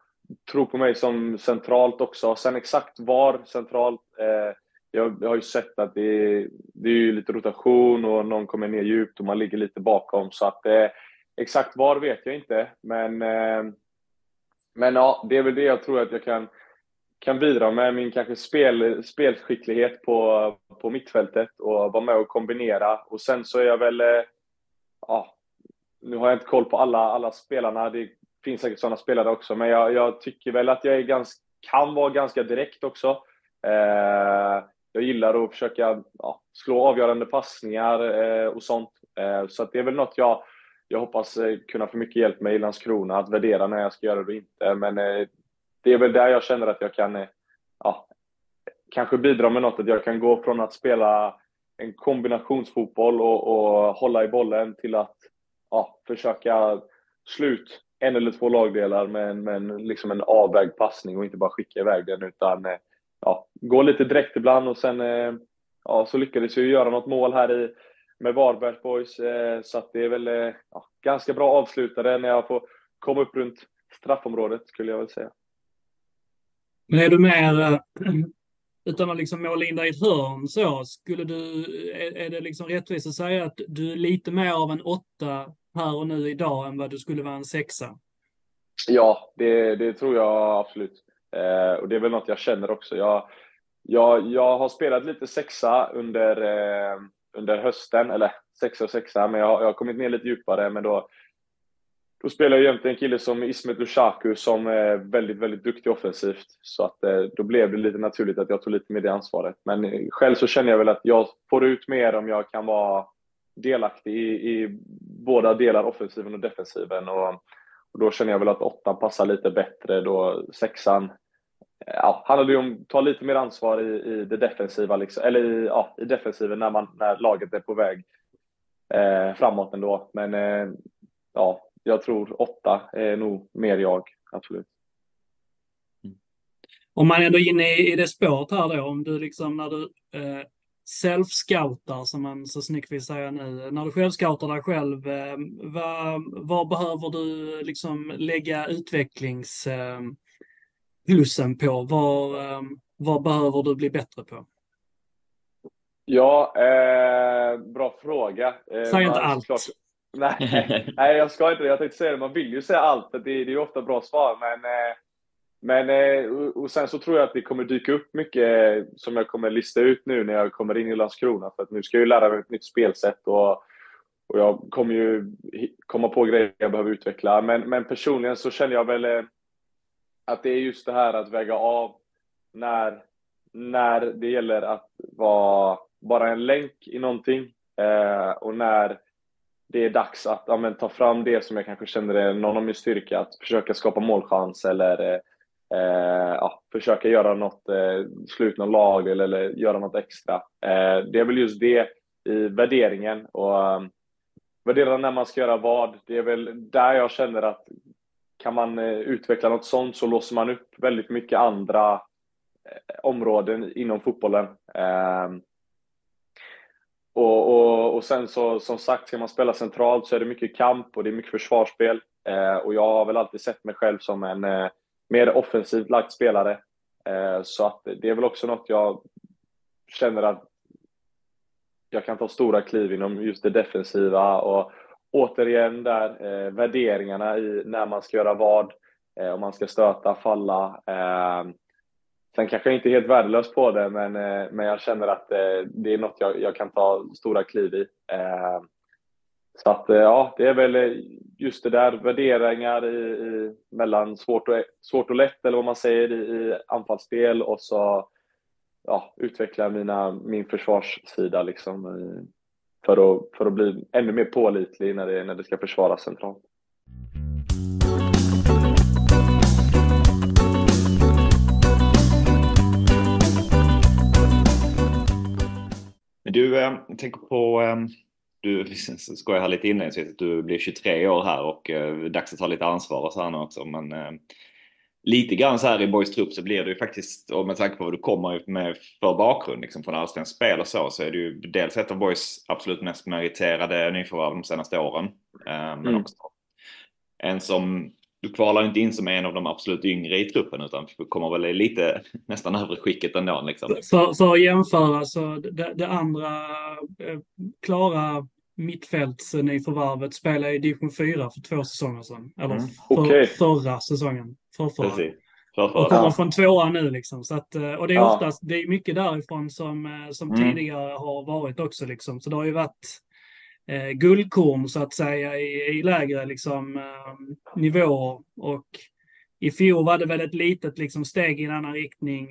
Speaker 3: tror på mig som centralt också. Sen exakt var centralt, eh, jag, jag, har ju sett att det, det är lite rotation och någon kommer ner djupt och man ligger lite bakom. Så att eh, Exakt var vet jag inte, men, eh, men ja, det är väl det jag tror att jag kan, kan bidra med, min kanske spel, spelskicklighet på, på mittfältet och vara med och kombinera. Och sen så är jag väl, eh, ja, nu har jag inte koll på alla, alla spelarna, det finns säkert sådana spelare också, men jag, jag tycker väl att jag är ganska, kan vara ganska direkt också. Eh, jag gillar att försöka ja, slå avgörande passningar eh, och sånt. Eh, så det är väl något jag jag hoppas eh, kunna få mycket hjälp med i Landskrona att värdera när jag ska göra det och inte. Men eh, det är väl där jag känner att jag kan eh, ja, kanske bidra med något. Att jag kan gå från att spela en kombinationsfotboll och, och hålla i bollen till att ja, försöka slut en eller två lagdelar med, med en, liksom en avvägd passning och inte bara skicka iväg den utan eh, ja, gå lite direkt ibland och sen eh, ja, så lyckades vi göra något mål här i med Varbergs boys. Eh, så att det är väl ja, ganska bra avslutade när jag får komma upp runt straffområdet skulle jag väl säga.
Speaker 1: Men är du mer, utan att liksom måla in dig i ett hörn så, skulle du, är det liksom rättvist att säga att du är lite mer av en åtta här och nu idag än vad du skulle vara en sexa?
Speaker 3: Ja, det, det tror jag absolut. Eh, och det är väl något jag känner också. Jag, jag, jag har spelat lite sexa under eh, under hösten, eller sexa och sexa, men jag har, jag har kommit ner lite djupare. Men då, då spelar jag jämte en kille som Ismet Lushaku som är väldigt, väldigt duktig offensivt. Så att eh, då blev det lite naturligt att jag tog lite mer det ansvaret. Men eh, själv så känner jag väl att jag får ut mer om jag kan vara delaktig i, i båda delar, offensiven och defensiven. Och, och då känner jag väl att åttan passar lite bättre då sexan ja, handlar det om att ta lite mer ansvar i, i det defensiva, liksom, eller i, ja, i defensiven när, man, när laget är på väg eh, framåt ändå. Men eh, ja, jag tror åtta är nog mer jag, absolut. Mm.
Speaker 1: Om man ändå är inne i, i det spåret här då, om du liksom när du eh, self-scoutar, som man så snyggt vill säga nu, när du själv scoutar dig själv, eh, vad, vad behöver du liksom lägga utvecklings eh, på? Vad, ehm, vad behöver du bli bättre på?
Speaker 3: Ja, eh, bra fråga.
Speaker 1: Eh, Säg inte allt. Klart,
Speaker 3: nej, nej, jag ska inte Jag tänkte säga det, man vill ju säga allt, det, det är ju ofta bra svar, men eh, men eh, och sen så tror jag att det kommer dyka upp mycket eh, som jag kommer lista ut nu när jag kommer in i Landskrona. För att nu ska jag ju lära mig ett nytt spelsätt och, och jag kommer ju komma på grejer jag behöver utveckla. Men, men personligen så känner jag väl eh, att det är just det här att väga av när, när det gäller att vara bara en länk i någonting eh, och när det är dags att ja, men, ta fram det som jag kanske känner är någon av min styrka, att försöka skapa målchans eller eh, ja, försöka göra något, eh, slut någon lag eller, eller göra något extra. Eh, det är väl just det i värderingen och um, värdera när man ska göra vad. Det är väl där jag känner att kan man eh, utveckla något sånt så låser man upp väldigt mycket andra eh, områden inom fotbollen. Ehm, och, och, och sen så som sagt, ska man spela centralt så är det mycket kamp och det är mycket försvarsspel. Eh, och jag har väl alltid sett mig själv som en eh, mer offensivt lagt spelare. Eh, så att det är väl också något jag känner att jag kan ta stora kliv inom just det defensiva och återigen där eh, värderingarna i när man ska göra vad, eh, om man ska stöta, falla. Eh, sen kanske jag inte är helt värdelös på det, men, eh, men jag känner att det är något jag, jag kan ta stora kliv i. Så att eh, ja, det är väl eh, just det där, värderingar i, i, mellan svårt och, svårt och lätt, eller vad man säger, i, i anfallsspel och så ja, utveckla mina, min försvarssida liksom, för, att, för att bli ännu mer pålitlig när det, när det ska försvaras centralt.
Speaker 2: Du, eh, jag eh, tänker på eh, du skojar här lite inledningsvis att du blir 23 år här och eh, dags att ta lite ansvar och så här nu också. Men eh, lite grann så här i Boys trupp så blir det ju faktiskt, och med tanke på vad du kommer med för bakgrund liksom från allsvenskt spel och så, så är du ju dels ett av Boys absolut mest meriterade nyförvärv de senaste åren. Eh, men mm. också en som du kvalar inte in som en av de absolut yngre i truppen utan kommer väl lite nästan över skicket ändå. Liksom.
Speaker 1: För, för att jämföra så det, det andra eh, klara mittfältsnyförvärvet spelade i division 4 för två säsonger sedan. Eller mm. för, okay. förra säsongen. Förrförra. Precis. Och kommer från tvåan nu liksom. Så att, eh, och det är oftast, det är mycket därifrån som, eh, som mm. tidigare har varit också liksom. Så det har ju varit eh, guldkorn så att säga i, i lägre liksom, eh, nivåer. Och i fjol var det väl ett litet liksom, steg i en annan riktning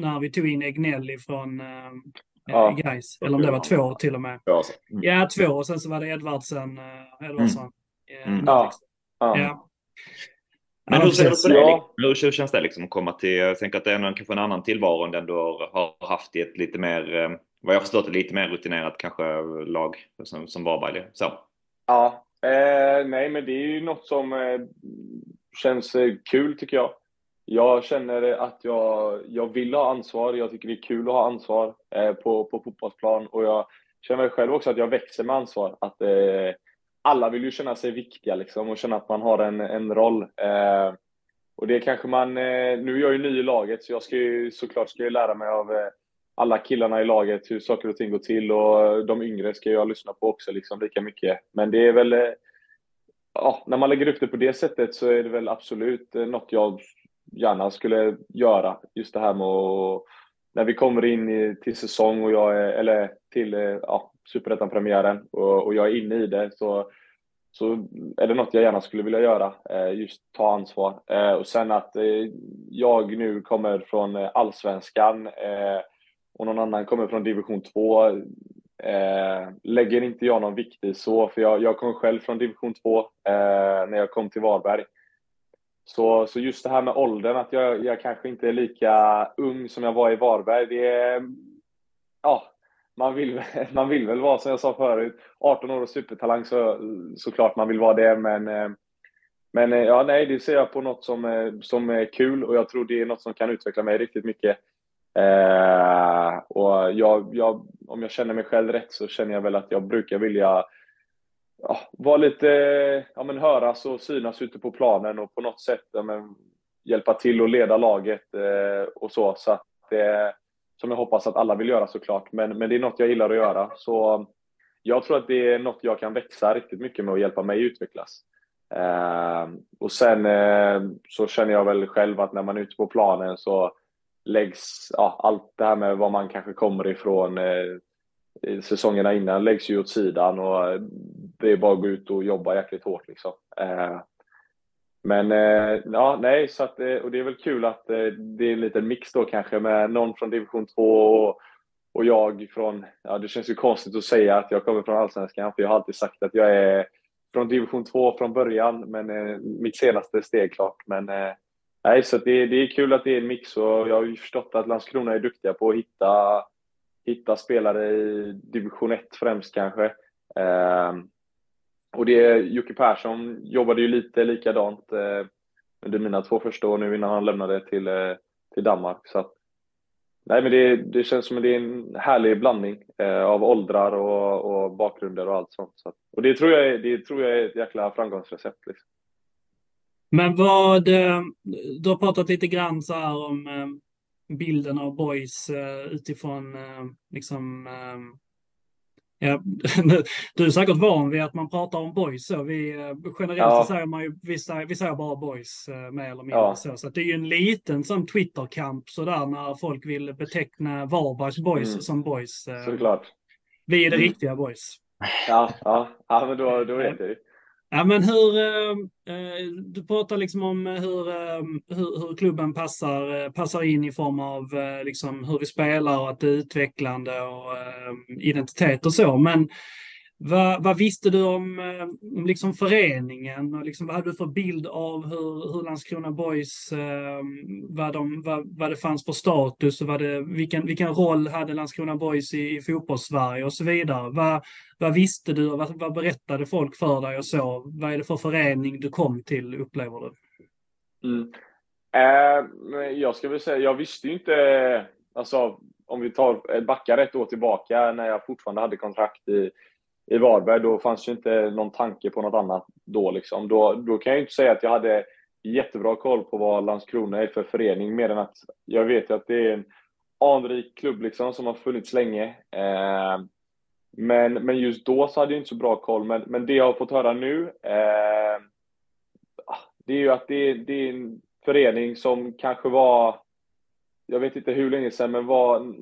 Speaker 1: när vi tog in Egnell ifrån eh, ja, Gais. Eller om det var två till och med.
Speaker 2: Ja,
Speaker 1: mm. ja två och sen så var det Edvardsen. Eh, Edvardsson.
Speaker 2: Mm. Mm. Ja. ja. Men hur, ser du på det? Hur, hur känns det liksom att komma till, jag tänker att det är en, kanske en annan tillvaro än den du har haft i ett lite mer eh, vad jag förstått lite mer rutinerat kanske lag som, som Varberg. Så.
Speaker 3: Ja, eh, nej men det är ju något som eh, känns eh, kul tycker jag. Jag känner att jag, jag vill ha ansvar, jag tycker det är kul att ha ansvar eh, på, på fotbollsplan och jag känner själv också att jag växer med ansvar. Att eh, alla vill ju känna sig viktiga liksom och känna att man har en, en roll. Eh, och det kanske man, eh, nu är jag ju ny i laget så jag ska ju såklart ska jag lära mig av eh, alla killarna i laget, hur saker och ting går till och de yngre ska jag lyssna på också liksom lika mycket. Men det är väl, eh, ja, när man lägger upp det på det sättet så är det väl absolut eh, något jag gärna skulle göra. Just det här med att, när vi kommer in i, till säsong och jag är, eller till eh, ja, superettan-premiären och, och, jag är inne i det så, så är det något jag gärna skulle vilja göra. Just ta ansvar. Och sen att jag nu kommer från allsvenskan och någon annan kommer från division 2 eh, lägger inte jag någon vikt i så, för jag, jag kom själv från division 2 eh, när jag kom till Varberg. Så, så just det här med åldern, att jag, jag kanske inte är lika ung som jag var i Varberg, det är, ja, man vill, man vill väl vara som jag sa förut, 18 år och supertalang så såklart man vill vara det, men eh, men eh, ja, nej, det ser jag på något som, eh, som är kul och jag tror det är något som kan utveckla mig riktigt mycket. Eh, och jag, jag, om jag känner mig själv rätt så känner jag väl att jag brukar vilja ja, vara lite, ja men höras och synas ute på planen och på något sätt ja, men, hjälpa till och leda laget eh, och så. Så att, eh, som jag hoppas att alla vill göra såklart. Men, men det är något jag gillar att göra. Så jag tror att det är något jag kan växa riktigt mycket med och hjälpa mig utvecklas. Eh, och sen eh, så känner jag väl själv att när man är ute på planen så läggs ja, allt det här med var man kanske kommer ifrån eh, säsongerna innan läggs ju åt sidan och det är bara att gå ut och jobba jäkligt hårt liksom. Eh, men eh, ja, nej, så att, eh, och det är väl kul att eh, det är en liten mix då kanske med någon från division 2 och, och jag från, ja det känns ju konstigt att säga att jag kommer från allsvenskan för jag har alltid sagt att jag är från division 2 från början, men eh, mitt senaste steg klart. Men eh, nej, så det, det är kul att det är en mix och jag har ju förstått att Landskrona är duktiga på att hitta, hitta spelare i division 1 främst kanske. Eh, och det, Jocke Persson jobbade ju lite likadant eh, under mina två första år nu innan han lämnade till, eh, till Danmark. Så att, nej, men det, det känns som att det är en härlig blandning eh, av åldrar och, och bakgrunder och allt sånt. Så att, och det tror, jag är, det tror jag är ett jäkla framgångsrecept. Liksom.
Speaker 1: Men vad, eh, du har pratat lite grann så här om eh, bilden av boys eh, utifrån liksom Ja, du är säkert van vid att man pratar om boys så. Vi, generellt ja. så säger man ju, vi säger, vi säger bara boys mer eller mindre ja. så. Så det är ju en liten sån Twitterkamp sådär när folk vill beteckna Varbergs boys mm. som boys.
Speaker 3: Såklart.
Speaker 1: Vi är det mm. riktiga boys.
Speaker 3: Ja, ja, ja men då, då vet jag
Speaker 1: Ja, men hur, eh, eh, du pratar liksom om hur, eh, hur, hur, klubben passar, eh, passar in i form av eh, liksom hur vi spelar och att det är utvecklande och eh, identitet och så. Men vad, vad, visste du om, eh, om liksom föreningen? Och liksom, vad hade du för bild av hur, hur Landskrona Boys, eh, vad, de, vad, vad det fanns för status och vad det, vilken, vilken roll hade Landskrona Boys i, i fotbollssverige och så vidare? Vad, vad visste du och vad, vad berättade folk för dig och så? Vad är det för förening du kom till, upplever du?
Speaker 3: Mm. Eh, jag ska väl säga, jag visste ju inte, alltså om vi tar backar ett år tillbaka när jag fortfarande hade kontrakt i i Varberg, då fanns ju inte någon tanke på något annat då. Liksom. Då, då kan jag inte säga att jag hade jättebra koll på vad Landskrona är för förening, mer än att jag vet att det är en anrik klubb liksom, som har funnits länge. Eh, men, men just då så hade jag inte så bra koll. Men, men det jag har fått höra nu, eh, ah, det är ju att det, det är en förening som kanske var, jag vet inte hur länge sedan, men var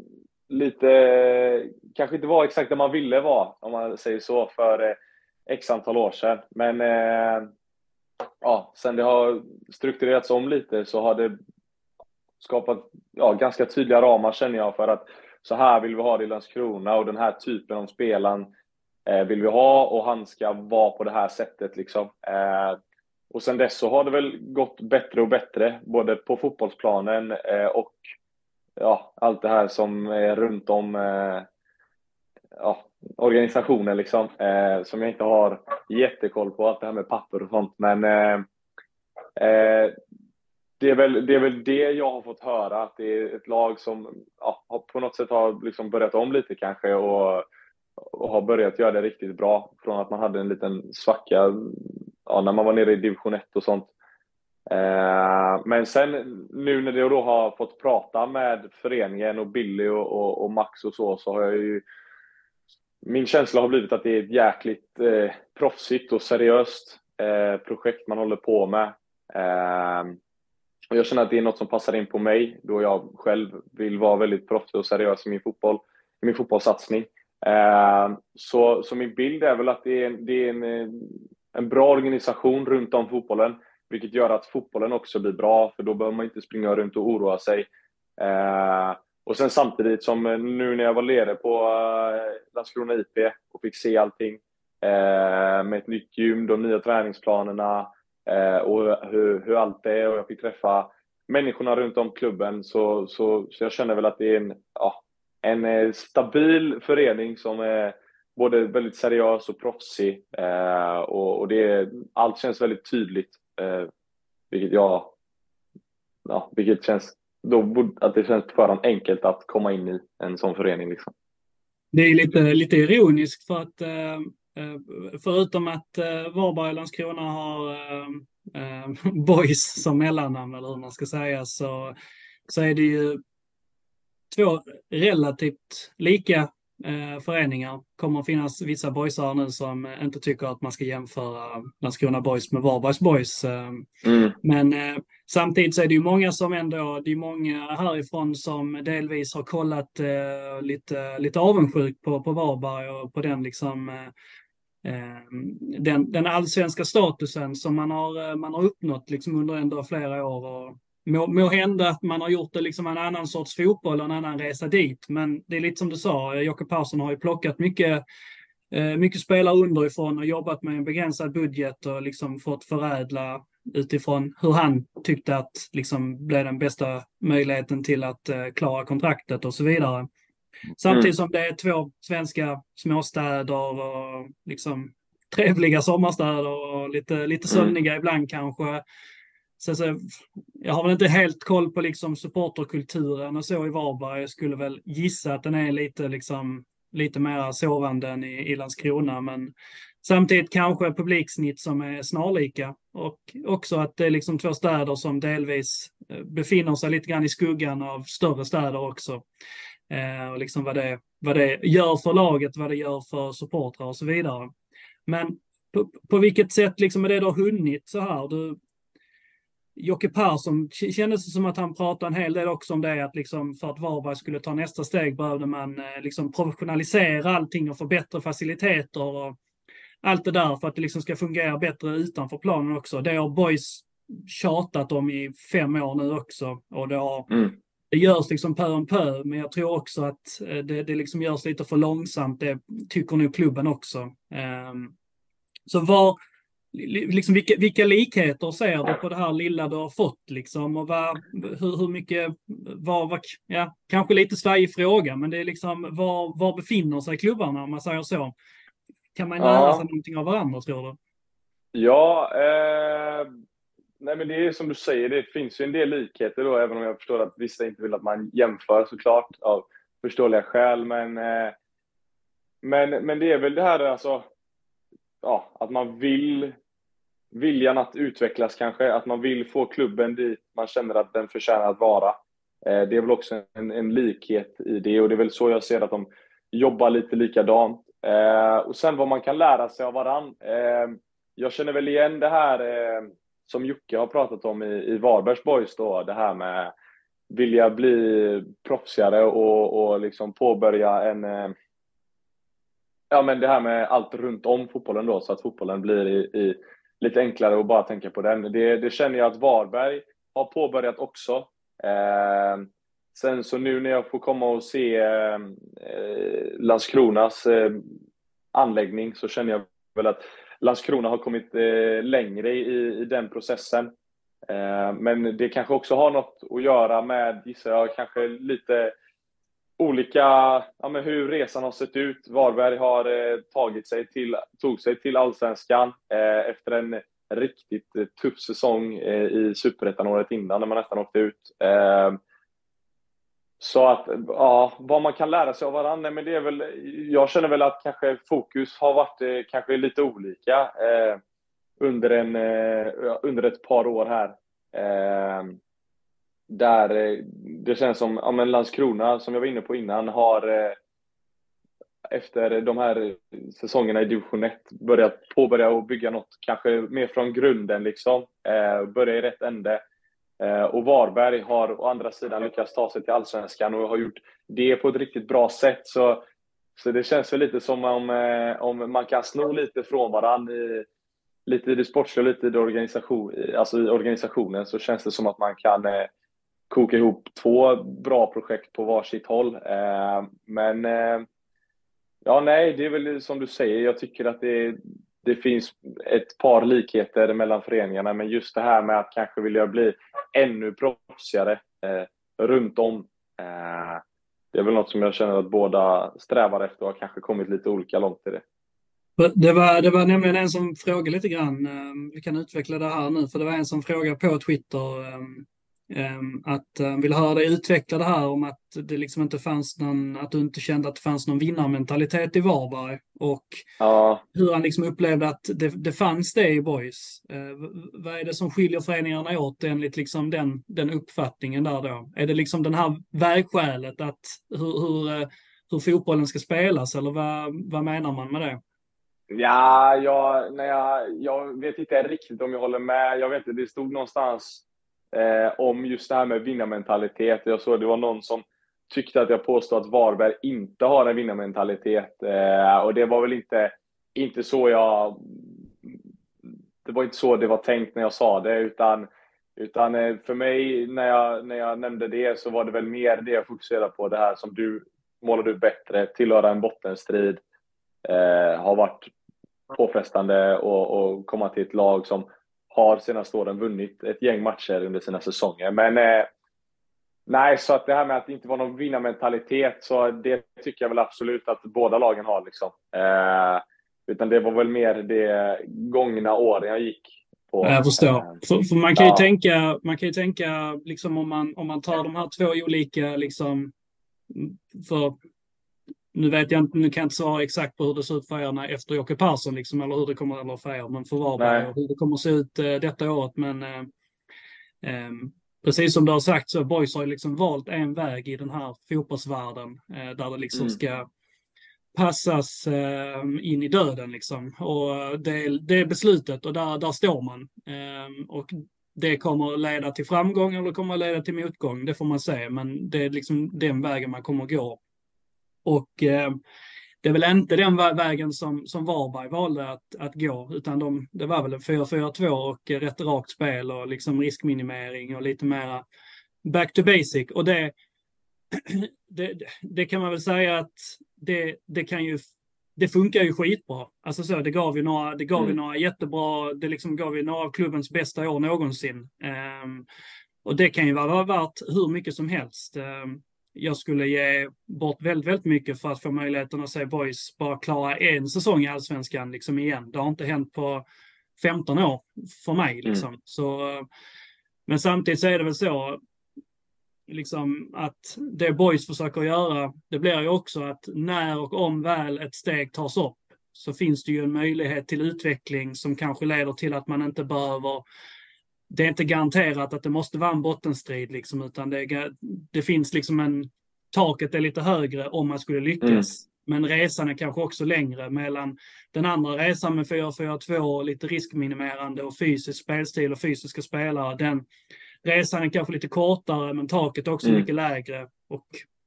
Speaker 3: lite, kanske inte var exakt där man ville vara, om man säger så, för eh, x antal år sedan. Men eh, ja, sen det har strukturerats om lite så har det skapat ja, ganska tydliga ramar känner jag för att så här vill vi ha det i Landskrona och den här typen av spelaren eh, vill vi ha och han ska vara på det här sättet liksom. Eh, och sen dess så har det väl gått bättre och bättre, både på fotbollsplanen eh, och ja, allt det här som är runt om eh, ja, organisationen liksom, eh, som jag inte har jättekoll på, allt det här med papper och sånt. Men eh, eh, det, är väl, det är väl det jag har fått höra, att det är ett lag som ja, på något sätt har liksom börjat om lite kanske och, och har börjat göra det riktigt bra från att man hade en liten svacka ja, när man var nere i division 1 och sånt. Eh, men sen nu när jag då har fått prata med föreningen och Billy och, och, och Max och så, så har jag ju min känsla har blivit att det är ett jäkligt eh, proffsigt och seriöst eh, projekt man håller på med. Eh, och jag känner att det är något som passar in på mig då jag själv vill vara väldigt proffsig och seriös i min fotboll, i min fotbollssatsning. Eh, så, så min bild är väl att det är, det är en, en bra organisation runt om fotbollen vilket gör att fotbollen också blir bra, för då behöver man inte springa runt och oroa sig. Eh, och sen samtidigt som eh, nu när jag var ledare på eh, Landskrona IP och fick se allting eh, med ett nytt gym, de nya träningsplanerna eh, och hur, hur allt är och jag fick träffa människorna runt om klubben så, så, så jag känner väl att det är en, ja, en eh, stabil förening som är både väldigt seriös och proffsig eh, och, och det, allt känns väldigt tydligt Eh, vilket jag, ja, vilket känns, då att det känns på förhand enkelt att komma in i en sån förening liksom.
Speaker 1: Det är lite, lite ironiskt för att eh, eh förutom att eh, Varberg och Landskrona har eh, eh Boys som mellannamn eller hur man ska säga så, så är det ju två relativt lika eh, föreningar. kommer att finnas vissa boysar nu som eh, inte tycker att man ska jämföra Landskrona Boys med Varbergs Boys. Eh, mm. Men eh, samtidigt så är det ju många som ändå, det är många härifrån som delvis har kollat eh, lite, lite avundsjukt på, på Varberg och på den liksom eh, den, den allsvenska statusen som man har, man har uppnått liksom under ändå flera år. Och, Må, må hända att man har gjort det liksom en annan sorts fotboll och en annan resa dit. Men det är lite som du sa, Jocke Persson har ju plockat mycket, eh, mycket spelare underifrån och jobbat med en begränsad budget och liksom fått förädla utifrån hur han tyckte att liksom blev den bästa möjligheten till att eh, klara kontraktet och så vidare. Samtidigt mm. som det är två svenska småstäder och liksom trevliga sommarstäder och lite, lite mm. sömniga ibland kanske. Så, så, jag har väl inte helt koll på liksom supporterkulturen och så i Varberg. Jag skulle väl gissa att den är lite, liksom, lite mer sovande än i, i Landskrona. Men samtidigt kanske publiksnitt som är snarlika. Och också att det är liksom två städer som delvis eh, befinner sig lite grann i skuggan av större städer också. Eh, och liksom vad det, vad det gör för laget, vad det gör för supportrar och så vidare. Men på, på vilket sätt liksom är det du har hunnit så här? Du, Jocke Persson kändes det som att han pratade en hel del också om det, att liksom för att Varberg skulle ta nästa steg behövde man eh, liksom professionalisera allting och få bättre faciliteter och allt det där för att det liksom ska fungera bättre utanför planen också. Det har Boys tjatat om i fem år nu också och det, har, mm. det görs liksom pö om pö, men jag tror också att eh, det, det liksom görs lite för långsamt. Det tycker nog klubben också. Um, så var, liksom vilka, vilka likheter ser du på det här lilla du har fått liksom och vad, hur, hur mycket, var, var, ja, kanske lite svajig fråga, men det är liksom var, var befinner sig klubbarna om man säger så? Kan man lära ja. sig någonting av varandra tror du?
Speaker 3: Ja, eh, nej men det är som du säger, det finns ju en del likheter då, även om jag förstår att vissa inte vill att man jämför såklart av förståeliga skäl, men eh, men, men det är väl det här alltså, ja, att man vill viljan att utvecklas kanske, att man vill få klubben dit man känner att den förtjänar att vara. Eh, det är väl också en, en likhet i det och det är väl så jag ser att de jobbar lite likadant. Eh, och sen vad man kan lära sig av varann. Eh, jag känner väl igen det här som Jocke har pratat om i, i Varbergs Boys då, det här med vilja bli proffsigare och, och liksom påbörja en ja, men det här med allt runt om fotbollen då, så att fotbollen blir i, i lite enklare att bara tänka på den. Det, det känner jag att Varberg har påbörjat också. Eh, sen så nu när jag får komma och se ehm, eh, Landskronas eh, anläggning så känner jag väl att Landskrona har kommit eh, längre i, i den processen. Eh, men det kanske också har något att göra med, gissar jag, kanske lite olika, ja, men hur resan har sett ut. Varberg har eh, tagit sig till, tog sig till allsvenskan eh, efter en riktigt eh, tuff säsong eh, i superettan året innan när man nästan åkte ut. Eh, så att, ja, vad man kan lära sig av varandra, men det är väl, jag känner väl att kanske fokus har varit eh, kanske lite olika eh, under, en, eh, under ett par år här eh, där eh, det känns som, ja men Landskrona, som jag var inne på innan, har eh, efter de här säsongerna i division 1 börjat påbörja och bygga något kanske mer från grunden liksom. Eh, börja i rätt ände. Eh, och Varberg har å andra sidan lyckats ta sig till allsvenskan och har gjort det på ett riktigt bra sätt. Så, så det känns väl lite som om, eh, om man kan sno lite från varandra i, lite i det sportsliga och lite i, det organisation, alltså i organisationen så känns det som att man kan eh, koka ihop två bra projekt på varsitt håll. Eh, men eh, ja, nej, det är väl som du säger. Jag tycker att det, det finns ett par likheter mellan föreningarna, men just det här med att kanske vilja bli ännu proffsigare eh, runt om. Det är väl något som jag känner att båda strävar efter och har kanske kommit lite olika långt i det.
Speaker 1: Det var, det var nämligen en som frågade lite grann, vi kan utveckla det här nu, för det var en som frågade på Twitter att uh, vill höra dig utveckla det här om att det liksom inte fanns någon, att du inte kände att det fanns någon vinnarmentalitet i Varberg och
Speaker 3: Ja,
Speaker 1: hur han liksom upplevde att det, det fanns det i Boys. Uh, vad är det som skiljer föreningarna åt enligt liksom den, den uppfattningen där då? Är det liksom den här vägskälet att hur, hur, uh, hur fotbollen ska spelas eller vad, vad menar man med det?
Speaker 3: ja jag, när jag, jag vet inte riktigt om jag håller med. Jag vet inte, det stod någonstans eh, om just det här med vinnarmentalitet. Jag såg det var någon som tyckte att jag påstod att Varberg inte har en vinnarmentalitet. Eh, och det var väl inte, inte så jag... Det var inte så det var tänkt när jag sa det, utan, utan eh, för mig när jag, när jag nämnde det så var det väl mer det jag fokuserade på, det här som du målade ut bättre, tillhöra en bottenstrid, eh, har varit påfrestande och, och komma till ett lag som har senaste åren vunnit ett gäng matcher under sina säsonger. Men eh, nej, så att det här med att det inte var någon vinnarmentalitet, så det tycker jag väl absolut att båda lagen har. Liksom. Eh, utan det var väl mer det gångna åren jag gick på.
Speaker 1: Jag förstår. För, för man kan ju ja. tänka, man kan ju tänka liksom om man, om man tar de här två olika, liksom, för nu vet jag inte, nu kan jag inte svara exakt på hur det ser ut för er efter Jocke Persson, liksom, eller hur det kommer, eller för er, men för Varberg och hur det kommer att se ut eh, detta året. Men eh, eh, precis som du har sagt så Boys har liksom valt en väg i den här fotbollsvärlden eh, där det liksom mm. ska passas eh, in i döden liksom. Och det, det är beslutet och där, där står man. Eh, och det kommer att leda till framgång eller kommer att leda till motgång, det får man se. Men det är liksom den vägen man kommer att gå. Och eh, det är väl inte den vägen som, som Varberg valde att, att gå, utan de, det var väl en 4-4-2 och rätt rakt spel och liksom riskminimering och lite mera back to basic. Och det, det, det kan man väl säga att det, det kan ju det funkar ju skitbra. Alltså så, det gav ju några, det gav mm. ju några jättebra, det liksom gav ju några av klubbens bästa år någonsin. Um, och det kan ju vara värt hur mycket som helst. Um, jag skulle ge bort väldigt, väldigt mycket för att få möjligheten att se Boys bara klara en säsong i allsvenskan liksom igen. Det har inte hänt på 15 år för mig. Mm. Liksom. Mm. Så, men samtidigt så är det väl så liksom att det Boys försöker göra, det blir ju också att när och om väl ett steg tas upp så finns det ju en möjlighet till utveckling som kanske leder till att man inte behöver det är inte garanterat att det måste vara en bottenstrid, liksom, utan det, det finns liksom en... Taket är lite högre om man skulle lyckas. Mm. Men resan är kanske också längre mellan den andra resan med 4-4-2, lite riskminimerande och fysisk spelstil och fysiska spelare. Den resan är kanske lite kortare, men taket är också mm. mycket lägre. Och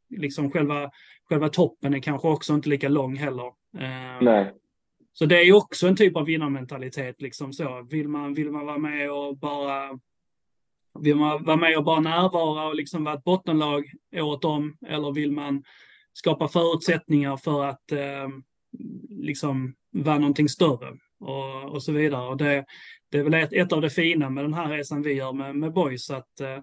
Speaker 1: liksom själva, själva toppen är kanske också inte lika lång heller.
Speaker 3: Eh, Nej.
Speaker 1: Så det är ju också en typ av vinnarmentalitet. Liksom så. Vill, man, vill man vara med och bara vill man vara med och bara närvara och liksom vara ett bottenlag året om? Eller vill man skapa förutsättningar för att eh, liksom vara någonting större? Och, och så vidare. Och det, det är väl ett, ett av det fina med den här resan vi gör med, med Boys. Att, eh,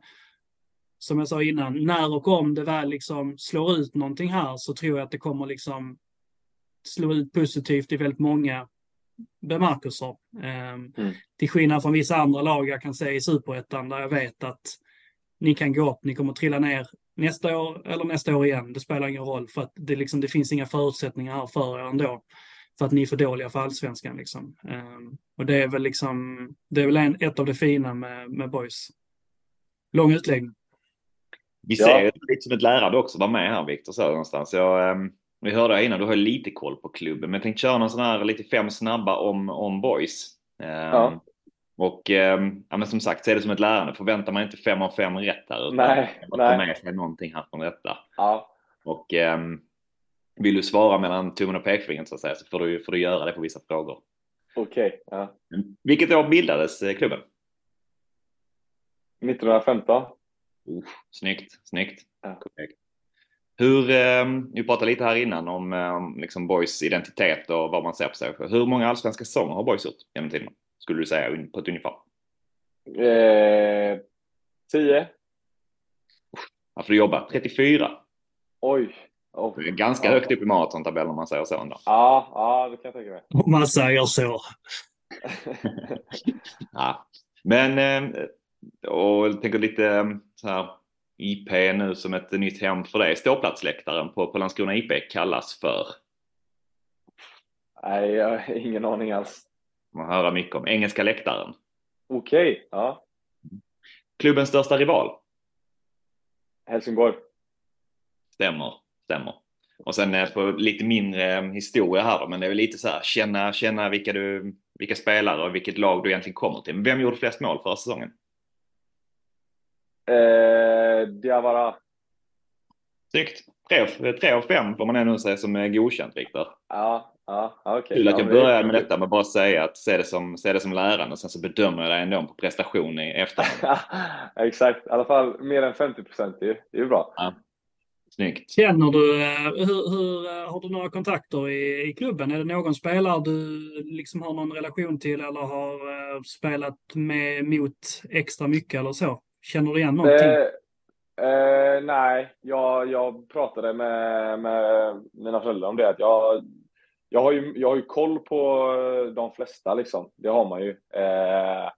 Speaker 1: som jag sa innan, när och om det väl liksom slår ut någonting här så tror jag att det kommer liksom slå ut positivt i väldigt många bemärkelser. Ehm, mm. Till skillnad från vissa andra lag jag kan se i superettan där jag vet att ni kan gå upp, ni kommer trilla ner nästa år eller nästa år igen. Det spelar ingen roll för att det, liksom, det finns inga förutsättningar här för er ändå. För att ni är för dåliga för allsvenskan. Liksom. Um, och det är väl, liksom, det är väl en, ett av det fina med, med boys. Lång utläggning.
Speaker 2: Vi ser ja. lite som ett lärande också, vara med här Viktor, så någonstans. Jag, um vi hörde innan, du har lite koll på klubben, men jag tänkte köra någon sån här lite fem snabba om, om boys. Ja. Um, och um, ja, men som sagt, se det som ett lärande. Förväntar man inte fem av fem rätt här. Utan
Speaker 3: nej,
Speaker 2: att
Speaker 3: nej.
Speaker 2: med sig någonting här från detta.
Speaker 3: Ja.
Speaker 2: Och um, vill du svara mellan tummen och pekfingret så att säga, så får du, får du göra det på vissa frågor.
Speaker 3: Okej. Okay, ja.
Speaker 2: Vilket år bildades eh, klubben?
Speaker 3: 1915.
Speaker 2: Uh, snyggt, snyggt. Ja. Hur, eh, vi pratade lite här innan om eh, liksom Boys identitet och vad man ser på sig. Hur många allsvenska säsonger har Boys gjort genom tiden? Skulle du säga på ett ungefär?
Speaker 3: Eh, tio.
Speaker 2: Ja, för du jobbar 34.
Speaker 3: Oj.
Speaker 2: Oh. Det är ganska ja. högt upp i maratontabellen om man säger så ändå.
Speaker 3: Ja, ja, det kan jag tänka mig.
Speaker 1: Om man säger så.
Speaker 2: ja. Men eh, och jag tänker lite så här IP nu som ett nytt hem för dig. Ståplatsläktaren på, på Landskrona IP kallas för?
Speaker 3: Nej, jag har ingen aning alls.
Speaker 2: Man hör mycket om. Engelska läktaren.
Speaker 3: Okej, okay, ja.
Speaker 2: Klubbens största rival?
Speaker 3: Helsingborg.
Speaker 2: Stämmer, stämmer. Och sen eh, på lite mindre eh, historia här då, men det är väl lite så här känna, känna vilka, du, vilka spelare och vilket lag du egentligen kommer till. Vem gjorde flest mål förra säsongen?
Speaker 3: Eh, Diawara.
Speaker 2: Snyggt. Tre, tre av fem får man ändå säga som är godkänt, Viktor.
Speaker 3: Ja, ja, okej. Okay.
Speaker 2: Kul att jag började med detta med bara säga att se det som, se det som lärande och sen så bedömer jag dig ändå på prestation i efterhand.
Speaker 3: Exakt, i alla fall mer än 50 procent. Det är ju bra.
Speaker 2: Ja. Snyggt.
Speaker 1: Känner du, eh, hur, hur, eh, har du några kontakter i, i klubben? Är det någon spelare du liksom har någon relation till eller har spelat med mot extra mycket eller så? Känner du igen någonting?
Speaker 3: Det, eh, nej, jag, jag pratade med, med mina föräldrar om det. Att jag, jag, har ju, jag har ju koll på de flesta, liksom. det har man ju. Eh,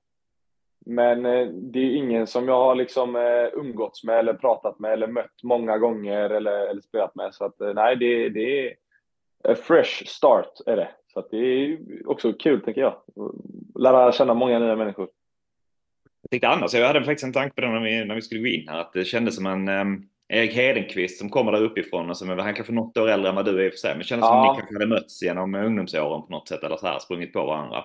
Speaker 3: men eh, det är ingen som jag har liksom eh, umgåtts med eller pratat med eller mött många gånger eller, eller spelat med. Så att eh, nej, det, det är a fresh start är det. Så det är också kul, tänker jag. Lära känna många nya människor.
Speaker 2: Jag tänkte annars, jag hade faktiskt en tanke på det när vi, när vi skulle gå in här, att det kändes som en um, Erik Hedenqvist som kommer där uppifrån och som han kanske något år äldre än vad du är i och för sig, men det kändes ja. som att ni kanske hade mötts genom ungdomsåren på något sätt eller så här, sprungit på varandra.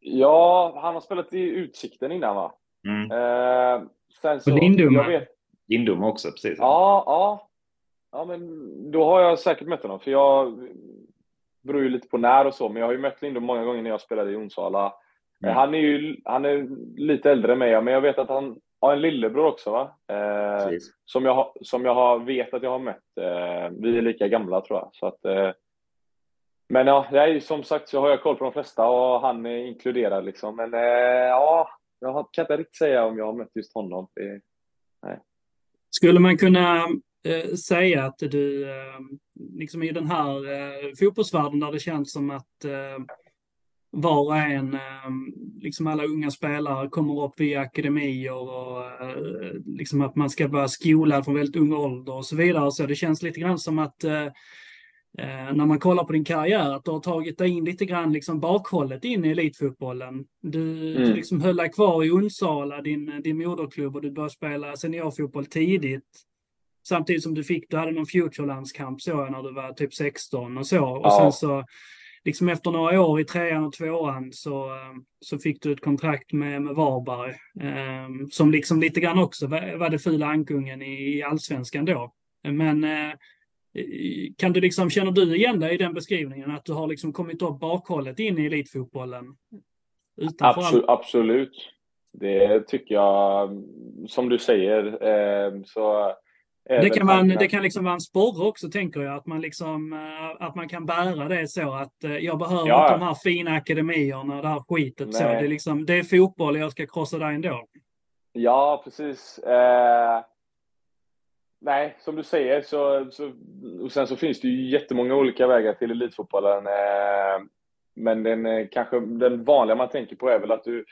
Speaker 3: Ja, han har spelat i Utsikten innan va?
Speaker 2: Mm.
Speaker 3: Eh, sen så,
Speaker 1: Lindum.
Speaker 3: Jag vet,
Speaker 2: Lindum också, precis.
Speaker 3: Ja, ja. Ja, men då har jag säkert mött honom, för jag beror ju lite på när och så, men jag har ju mött Lindum många gånger när jag spelade i Onsala. Mm. Han är ju han är lite äldre än mig, men jag vet att han har en lillebror också, va? Eh, som, jag, som jag har, vet att jag har mött. Eh, vi är lika gamla, tror jag. Så att, eh, men ja, jag, som sagt så har jag koll på de flesta och han är inkluderad liksom. Men eh, ja, jag kan inte riktigt säga om jag har mött just honom. Det, nej.
Speaker 1: Skulle man kunna eh, säga att du, eh, liksom i den här eh, fotbollsvärlden där det känns som att var och en, eh, liksom alla unga spelare kommer upp via akademier och eh, liksom att man ska vara skolad från väldigt ung ålder och så vidare. Så det känns lite grann som att eh, när man kollar på din karriär, att du har tagit dig in lite grann liksom bakhållet in i elitfotbollen. Du, mm. du liksom höll dig kvar i Onsala, din, din moderklubb, och du började spela seniorfotboll tidigt. Samtidigt som du fick, du hade någon futurelandskamp så när du var typ 16 och så. Och sen så, liksom efter några år i trean och tvåan så, eh, så fick du ett kontrakt med, med Varberg. Eh, som liksom lite grann också var, var det fula ankungen i, i allsvenskan då. Men eh, kan du liksom, känner du igen dig i den beskrivningen? Att du har liksom kommit upp bakhållet in i elitfotbollen?
Speaker 3: Absolut, absolut. Det tycker jag, som du säger, eh, så
Speaker 1: det kan, man, det kan liksom vara en sporre också, tänker jag. Att man, liksom, eh, att man kan bära det så att eh, jag behöver ja. inte de här fina akademierna, det här skitet. Så. Det, är liksom, det är fotboll, jag ska krossa dig ändå.
Speaker 3: Ja, precis. Eh, Nej, som du säger så, så, och sen så finns det ju jättemånga olika vägar till elitfotbollen. Eh, men den eh, kanske den vanliga man tänker på är väl att du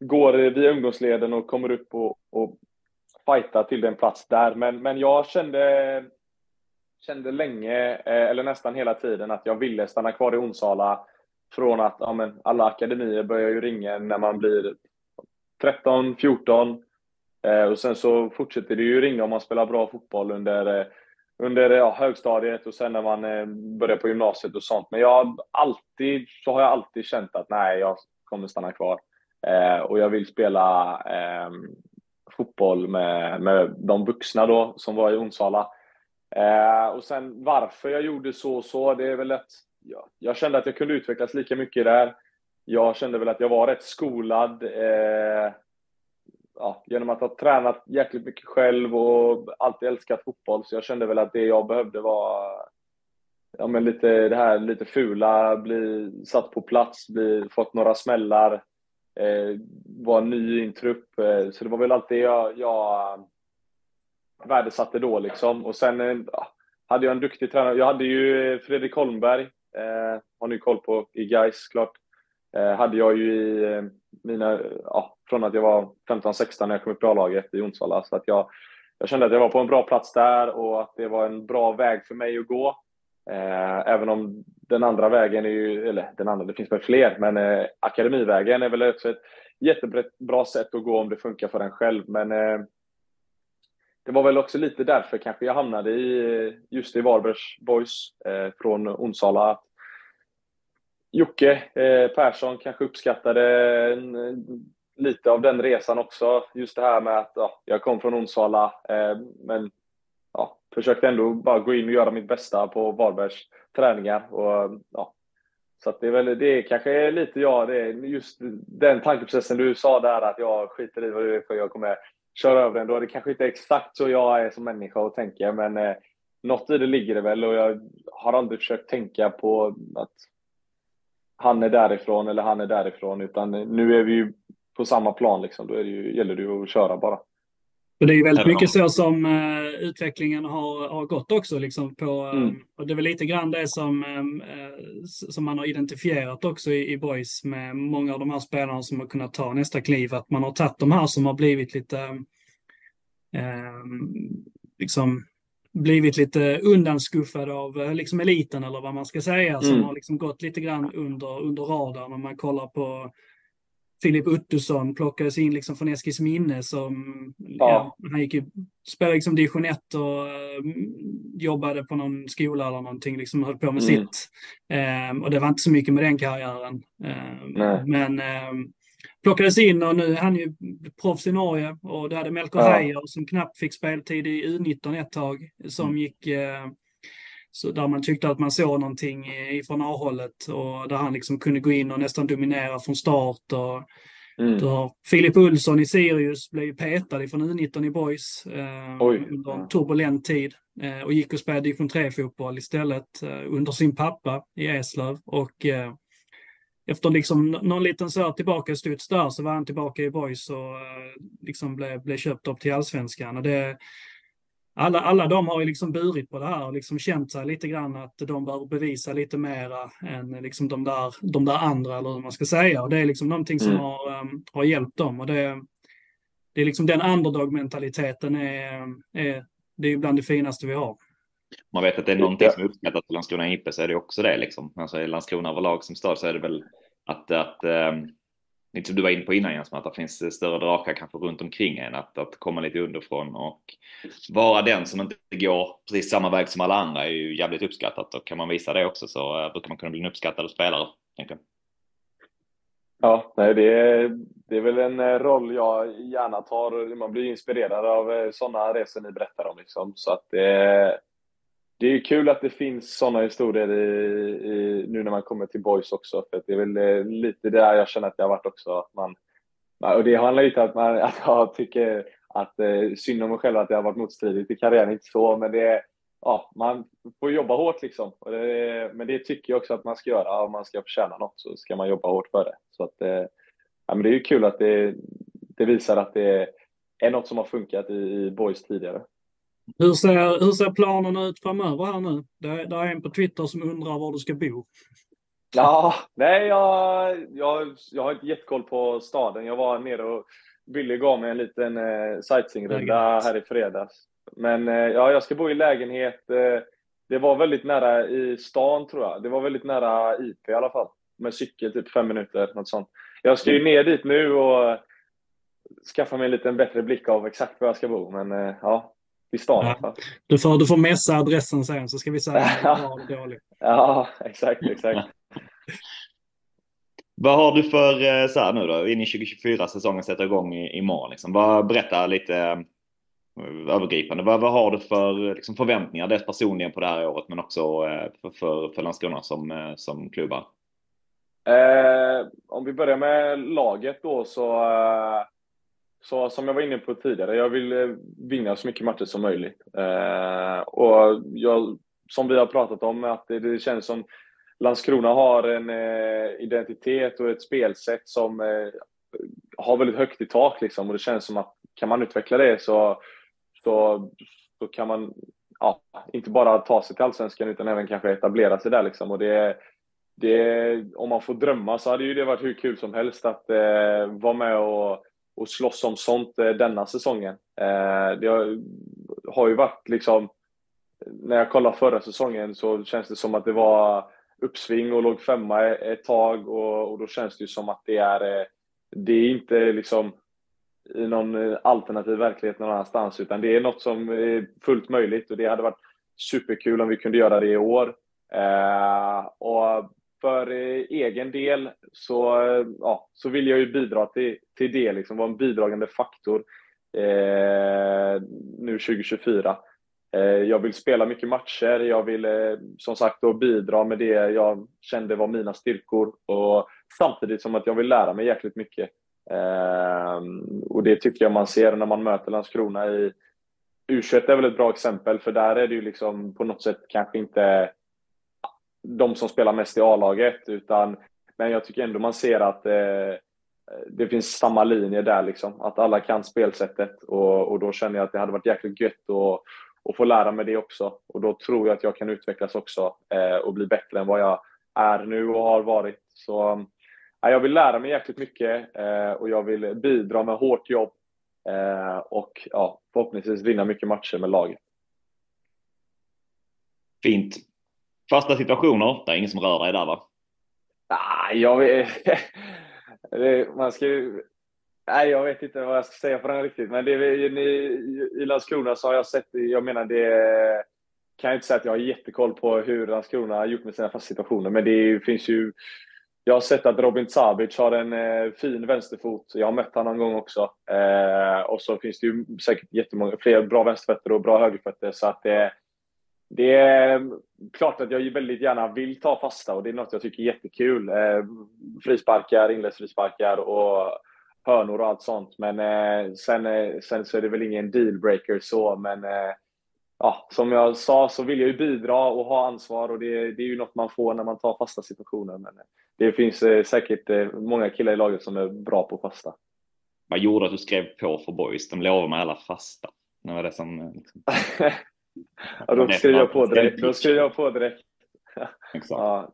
Speaker 3: går via ungdomsleden och kommer upp och, och fighta till den plats där. Men, men jag kände, kände länge, eh, eller nästan hela tiden, att jag ville stanna kvar i Onsala. Från att ja, men alla akademier börjar ju ringa när man blir 13, 14. Eh, och sen så fortsätter det ju ringa om man spelar bra fotboll under, eh, under ja, högstadiet och sen när man börjar på gymnasiet och sånt. Men jag alltid, så har jag alltid känt att nej, jag kommer stanna kvar. Eh, och jag vill spela eh, fotboll med, med de vuxna då, som var i Onsala. Eh, och sen varför jag gjorde så och så, det är väl att ja, jag kände att jag kunde utvecklas lika mycket där. Jag kände väl att jag var rätt skolad. Eh, ja, genom att ha tränat jäkligt mycket själv och alltid älskat fotboll. Så jag kände väl att det jag behövde var ja, men lite det här lite fula, bli satt på plats, bli, fått några smällar, eh, ny i en trupp. Eh, så det var väl alltid jag, jag eh, värdesatte då liksom. Och sen eh, hade jag en duktig tränare. Jag hade ju Fredrik Holmberg, eh, har ni koll på, i Gais klart. Eh, hade jag ju i, mina, ja, från att jag var 15-16 när jag kom upp i A-laget i Onsala. Så att jag, jag kände att jag var på en bra plats där och att det var en bra väg för mig att gå. Eh, även om den andra vägen är ju, eller den andra, det finns väl fler, men eh, akademivägen är väl också ett jättebra sätt att gå om det funkar för en själv. Men eh, det var väl också lite därför kanske jag hamnade i eh, just i Varbergs Boys eh, från Onsala. Jocke eh, Persson kanske uppskattade en, lite av den resan också. Just det här med att ja, jag kom från Onsala, eh, men ja, försökte ändå bara gå in och göra mitt bästa på Varbergs träningar. Och, ja, så att det är väl det är kanske lite jag, det är just den tankeprocessen du sa där att jag skiter i vad det är för jag kommer köra över den. Då är det kanske inte exakt så jag är som människa och tänker, men eh, något i det ligger det väl och jag har aldrig försökt tänka på att han är därifrån eller han är därifrån, utan nu är vi ju på samma plan liksom. Då är det ju, gäller det ju att köra bara.
Speaker 1: Och det är ju väldigt mycket så som uh, utvecklingen har, har gått också. Liksom på, mm. och det är väl lite grann det som, uh, som man har identifierat också i, i Boys med många av de här spelarna som har kunnat ta nästa kliv. Att man har tagit de här som har blivit lite uh, liksom blivit lite undanskuffade av liksom eliten eller vad man ska säga. Mm. Som har liksom gått lite grann under, under radarn om man kollar på Filip Uttusson plockades in liksom från Eskilsminne som ja. ja han gick ju, spelade liksom division 1 och uh, jobbade på någon skola eller någonting, liksom höll på med mm. sitt. Um, och det var inte så mycket med den karriären. Um, men um, plockades in och nu är han ju proffs i Norge och det hade Melker ja. Heier som knappt fick speltid i U19 ett tag som mm. gick uh, så där man tyckte att man såg någonting ifrån A-hållet och där han liksom kunde gå in och nästan dominera från start. Och mm. Har Filip Olsson i Sirius blev petad ifrån U19 i Boys eh, under en turbulent tid eh, och gick och spelade division 3-fotboll istället eh, under sin pappa i Eslöv. Och, eh, efter liksom någon liten så tillbaka studs där så var han tillbaka i Boys och eh, liksom blev, blev köpt upp till allsvenskan. Och det, alla, alla de har ju liksom burit på det här och liksom känt sig lite grann att de bör bevisa lite mera än liksom de, där, de där andra, eller hur man ska säga. Och det är liksom någonting som mm. har, um, har hjälpt dem. Och det, det är liksom den underdog-mentaliteten är, är, det är bland det finaste vi har.
Speaker 2: Man vet att det är någonting som är uppskattat på Landskrona IP så är det också det liksom. Alltså i Landskrona överlag som stad så är det väl att, att um lite som du var inne på innan Jens, att det finns större drakar kanske runt omkring en, att, att komma lite underifrån och vara den som inte går precis samma väg som alla andra är ju jävligt uppskattat och kan man visa det också så eh, brukar man kunna bli en uppskattad spelare. Tänker.
Speaker 3: Ja, nej, det, är, det är väl en eh, roll jag gärna tar. Man blir inspirerad av eh, sådana resor ni berättar om. Liksom. Så att det, det är kul att det finns sådana historier i, i, nu när man kommer till boys också. För det är väl eh, lite där jag känner att jag har varit också. Att man, och det handlar inte om att, man, att jag tycker att eh, synd om mig själv att det har varit motstridigt i karriären, inte så, men det är, ja, man får jobba hårt liksom. Det, men det tycker jag också att man ska göra. Om man ska förtjäna något så ska man jobba hårt för det. Så att, eh, ja, men det är ju kul att det, det visar att det är något som har funkat i, i boys tidigare.
Speaker 1: Hur ser, hur ser planerna ut framöver här nu? Det, det är en på Twitter som undrar var du ska bo.
Speaker 3: Ja, nej, jag, jag, jag har inte jättekoll på staden. Jag var nere och Billy gav mig en liten eh, sightseeingrunda här i fredags. Men eh, ja, jag ska bo i lägenhet. Eh, det var väldigt nära i stan tror jag. Det var väldigt nära IP i alla fall. Med cykel, typ fem minuter, något sånt. Jag ska ju ner dit nu och skaffa mig en lite bättre blick av exakt var jag ska bo. Men eh, ja, i stan. Ja.
Speaker 1: Du, får, du får messa adressen sen så ska vi säga
Speaker 3: om det var. Ja, exakt, exakt.
Speaker 2: Vad har du för, eh, så här nu då, in i 2024 säsongen sätter igång i, imorgon. Liksom. Vad, berätta lite eh, övergripande. Vad, vad har du för liksom, förväntningar, dels personligen på det här året men också eh, för, för, för Landskrona som, som klubbar?
Speaker 3: Eh, om vi börjar med laget då så eh, så som jag var inne på tidigare, jag vill eh, vinna så mycket matcher som möjligt. Eh, och jag, som vi har pratat om, att det, det känns som Landskrona har en eh, identitet och ett spelsätt som eh, har väldigt högt i tak. Liksom, och det känns som att kan man utveckla det så, så, så kan man ja, inte bara ta sig till Allsvenskan utan även kanske etablera sig där. Liksom. Och det, det, om man får drömma så hade ju det varit hur kul som helst att eh, vara med och, och slåss om sånt eh, denna säsongen. Eh, det har, ju varit liksom, när jag kollar förra säsongen så känns det som att det var uppsving och låg femma e-, ett tag och, och då känns det ju som att det är, eh, det är inte liksom i någon alternativ verklighet någon annanstans utan det är något som är fullt möjligt och det hade varit superkul om vi kunde göra det i år. Och för eh, egen del så, ja, så vill jag ju bidra till, till det, liksom vara en bidragande faktor eh, nu 2024. Eh, jag vill spela mycket matcher, jag vill eh, som sagt då bidra med det jag kände var mina styrkor och samtidigt som att jag vill lära mig jäkligt mycket. Eh, och det tycker jag man ser när man möter Landskrona i U21 är väl ett bra exempel, för där är det ju liksom på något sätt kanske inte de som spelar mest i A-laget, utan men jag tycker ändå man ser att eh, det finns samma linje där, liksom, att alla kan spelsättet och, och då känner jag att det hade varit jäkligt gött att, att få lära mig det också. Och då tror jag att jag kan utvecklas också eh, och bli bättre än vad jag är nu och har varit. Så ja, jag vill lära mig jäkligt mycket eh, och jag vill bidra med hårt jobb eh, och ja, förhoppningsvis vinna mycket matcher med laget.
Speaker 2: Fint. Fasta situationer, det är ingen som rör dig där va?
Speaker 3: Nej, jag vet, man ska ju... Nej, jag vet inte vad jag ska säga på den riktigt, men det i, i Landskrona så har jag sett, jag menar det kan jag inte säga att jag har jättekoll på hur Landskrona har gjort med sina fasta situationer, men det finns ju jag har sett att Robin Sabic har en eh, fin vänsterfot. Jag har mött honom någon gång också. Eh, och så finns det ju säkert jättemånga fler bra vänsterfötter och bra högerfötter. Så att det, det är klart att jag väldigt gärna vill ta fasta och det är något jag tycker är jättekul. Eh, frisparkar, inläggsfrisparkar och hörnor och allt sånt. Men eh, sen, eh, sen så är det väl ingen dealbreaker så, men eh, ja, som jag sa så vill jag ju bidra och ha ansvar och det, det är ju något man får när man tar fasta situationer. Men eh, det finns eh, säkert eh, många killar i laget som är bra på fasta.
Speaker 2: Vad gjorde att du skrev på för boys? De lovade mig alla fasta. Det var det som... Liksom...
Speaker 3: ja, då skrev jag på direkt. Då skrev jag på direkt.
Speaker 2: Exakt. Ja.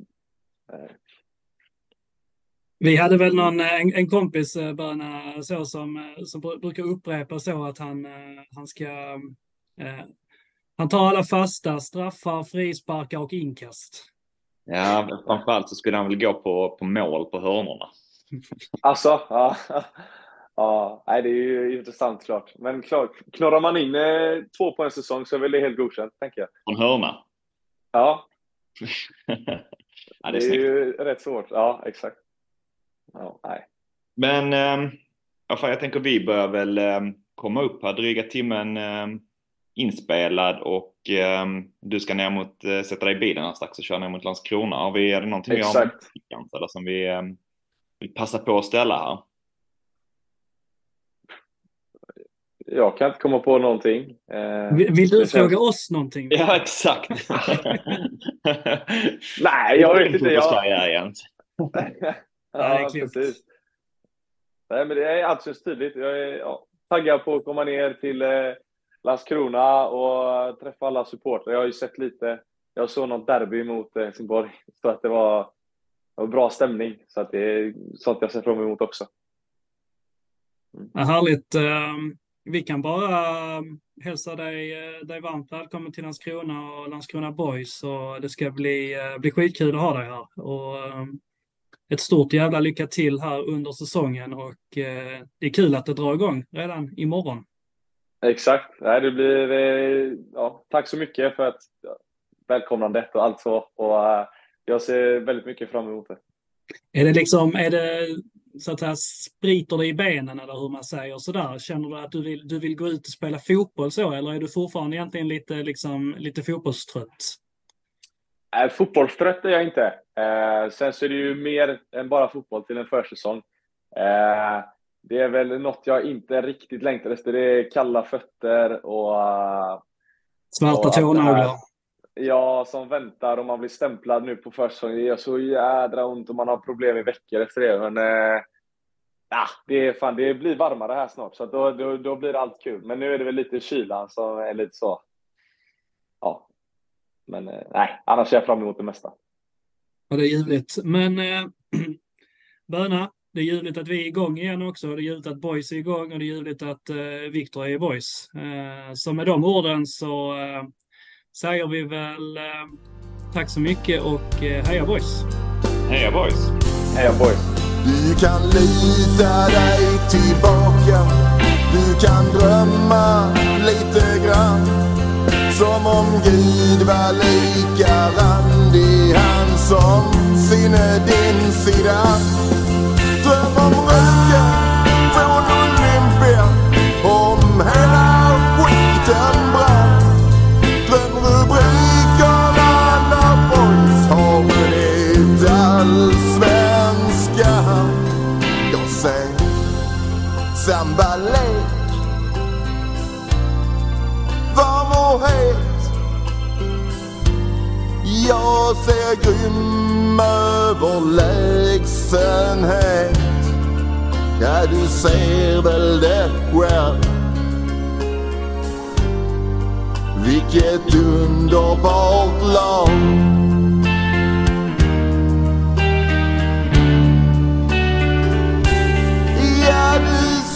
Speaker 1: Vi hade väl någon, en, en kompis, Böna, så som, som brukar upprepa så att han, han ska eh, han tar alla fasta, straffar, frisparkar och inkast.
Speaker 2: Ja, framförallt så skulle han väl gå på, på mål på hörnorna.
Speaker 3: Alltså, ja. Ja, nej, det är ju intressant klart. Men klart, knorrar man in eh, två på en säsong så är väl det helt godkänt, tänker jag.
Speaker 2: En hörna?
Speaker 3: Ja.
Speaker 2: ja det är,
Speaker 3: det är ju rätt svårt. Ja, exakt. Ja, nej.
Speaker 2: Men, eh, jag tänker vi bör väl eh, komma upp här dryga timmen eh, inspelad och um, du ska ner mot, uh, sätta dig i bilen här strax och köra ner mot Landskrona. Har vi, är det någonting
Speaker 3: Exakt.
Speaker 2: vi har eller som vi um, vill passa på att ställa här?
Speaker 3: Jag kan inte komma på någonting.
Speaker 1: Eh, vill, vill, du fråga känns... oss någonting?
Speaker 2: Ja, exakt.
Speaker 3: Nej, jag vet inte. Jag...
Speaker 2: ja,
Speaker 3: ja, precis. Nej, men det är alldeles tydligt. Jag är ja, taggad på att komma ner till eh, Landskrona och träffa alla supportrar. Jag har ju sett lite. Jag såg något derby mot eh, Helsingborg, så att det var, det var bra stämning. Så att det är sånt jag ser fram emot också.
Speaker 1: Mm. Ja, härligt. Vi kan bara ehm, hälsa dig, eh, dig varmt välkommen till Landskrona och Landskrona Boys. Och det ska bli, eh, bli skitkul att ha dig här. Och ehm, ett stort jävla lycka till här under säsongen och det är kul att det drar igång redan imorgon.
Speaker 3: Exakt. Nej, det blir, eh, ja, tack så mycket för att välkomnandet och allt så. Och, jag ser väldigt mycket fram emot det.
Speaker 1: Är det liksom, är det så att säga spriter det i benen eller hur man säger sådär? Känner du att du vill, du vill gå ut och spela fotboll så eller är du fortfarande egentligen lite, liksom, lite fotbollstrött?
Speaker 3: Äh, fotbollstrött är jag inte. Eh, sen så är det ju mer än bara fotboll till en försäsong. Eh, det är väl något jag inte riktigt längtar efter. Det är kalla fötter och... Uh,
Speaker 1: Svarta tånaglar.
Speaker 3: Ja, som väntar och man blir stämplad nu på försäsongen. Det gör så jädra ont och man har problem i veckor efter det. Men eh, ja, det, är fan, det blir varmare här snart, så då, då, då blir allt kul. Men nu är det väl lite kylan som är eh, lite så. Ja. Men eh, nej, annars ser jag fram emot det mesta.
Speaker 1: Ja, det är ljuvligt. Men eh, Böna, det är ljuvligt att vi är igång igen också. Det är ljuvligt att Boys är igång och det är ljuvligt att eh, Viktor är i Boys. Eh, så med de orden så eh, säger vi väl eh, tack så mycket och eh, heja Boys!
Speaker 2: Heja boys!
Speaker 3: Heja boys!
Speaker 4: Du kan lita dig tillbaka Du kan drömma lite grann Som om Gud var lika randig Han som sinne din sida Dröm om röken från Olympia Om hela skiten sambalek Varm och het? Jag ser grym överlägsenhet Ja, du ser väl det själv Vilket underbart lag. Ja,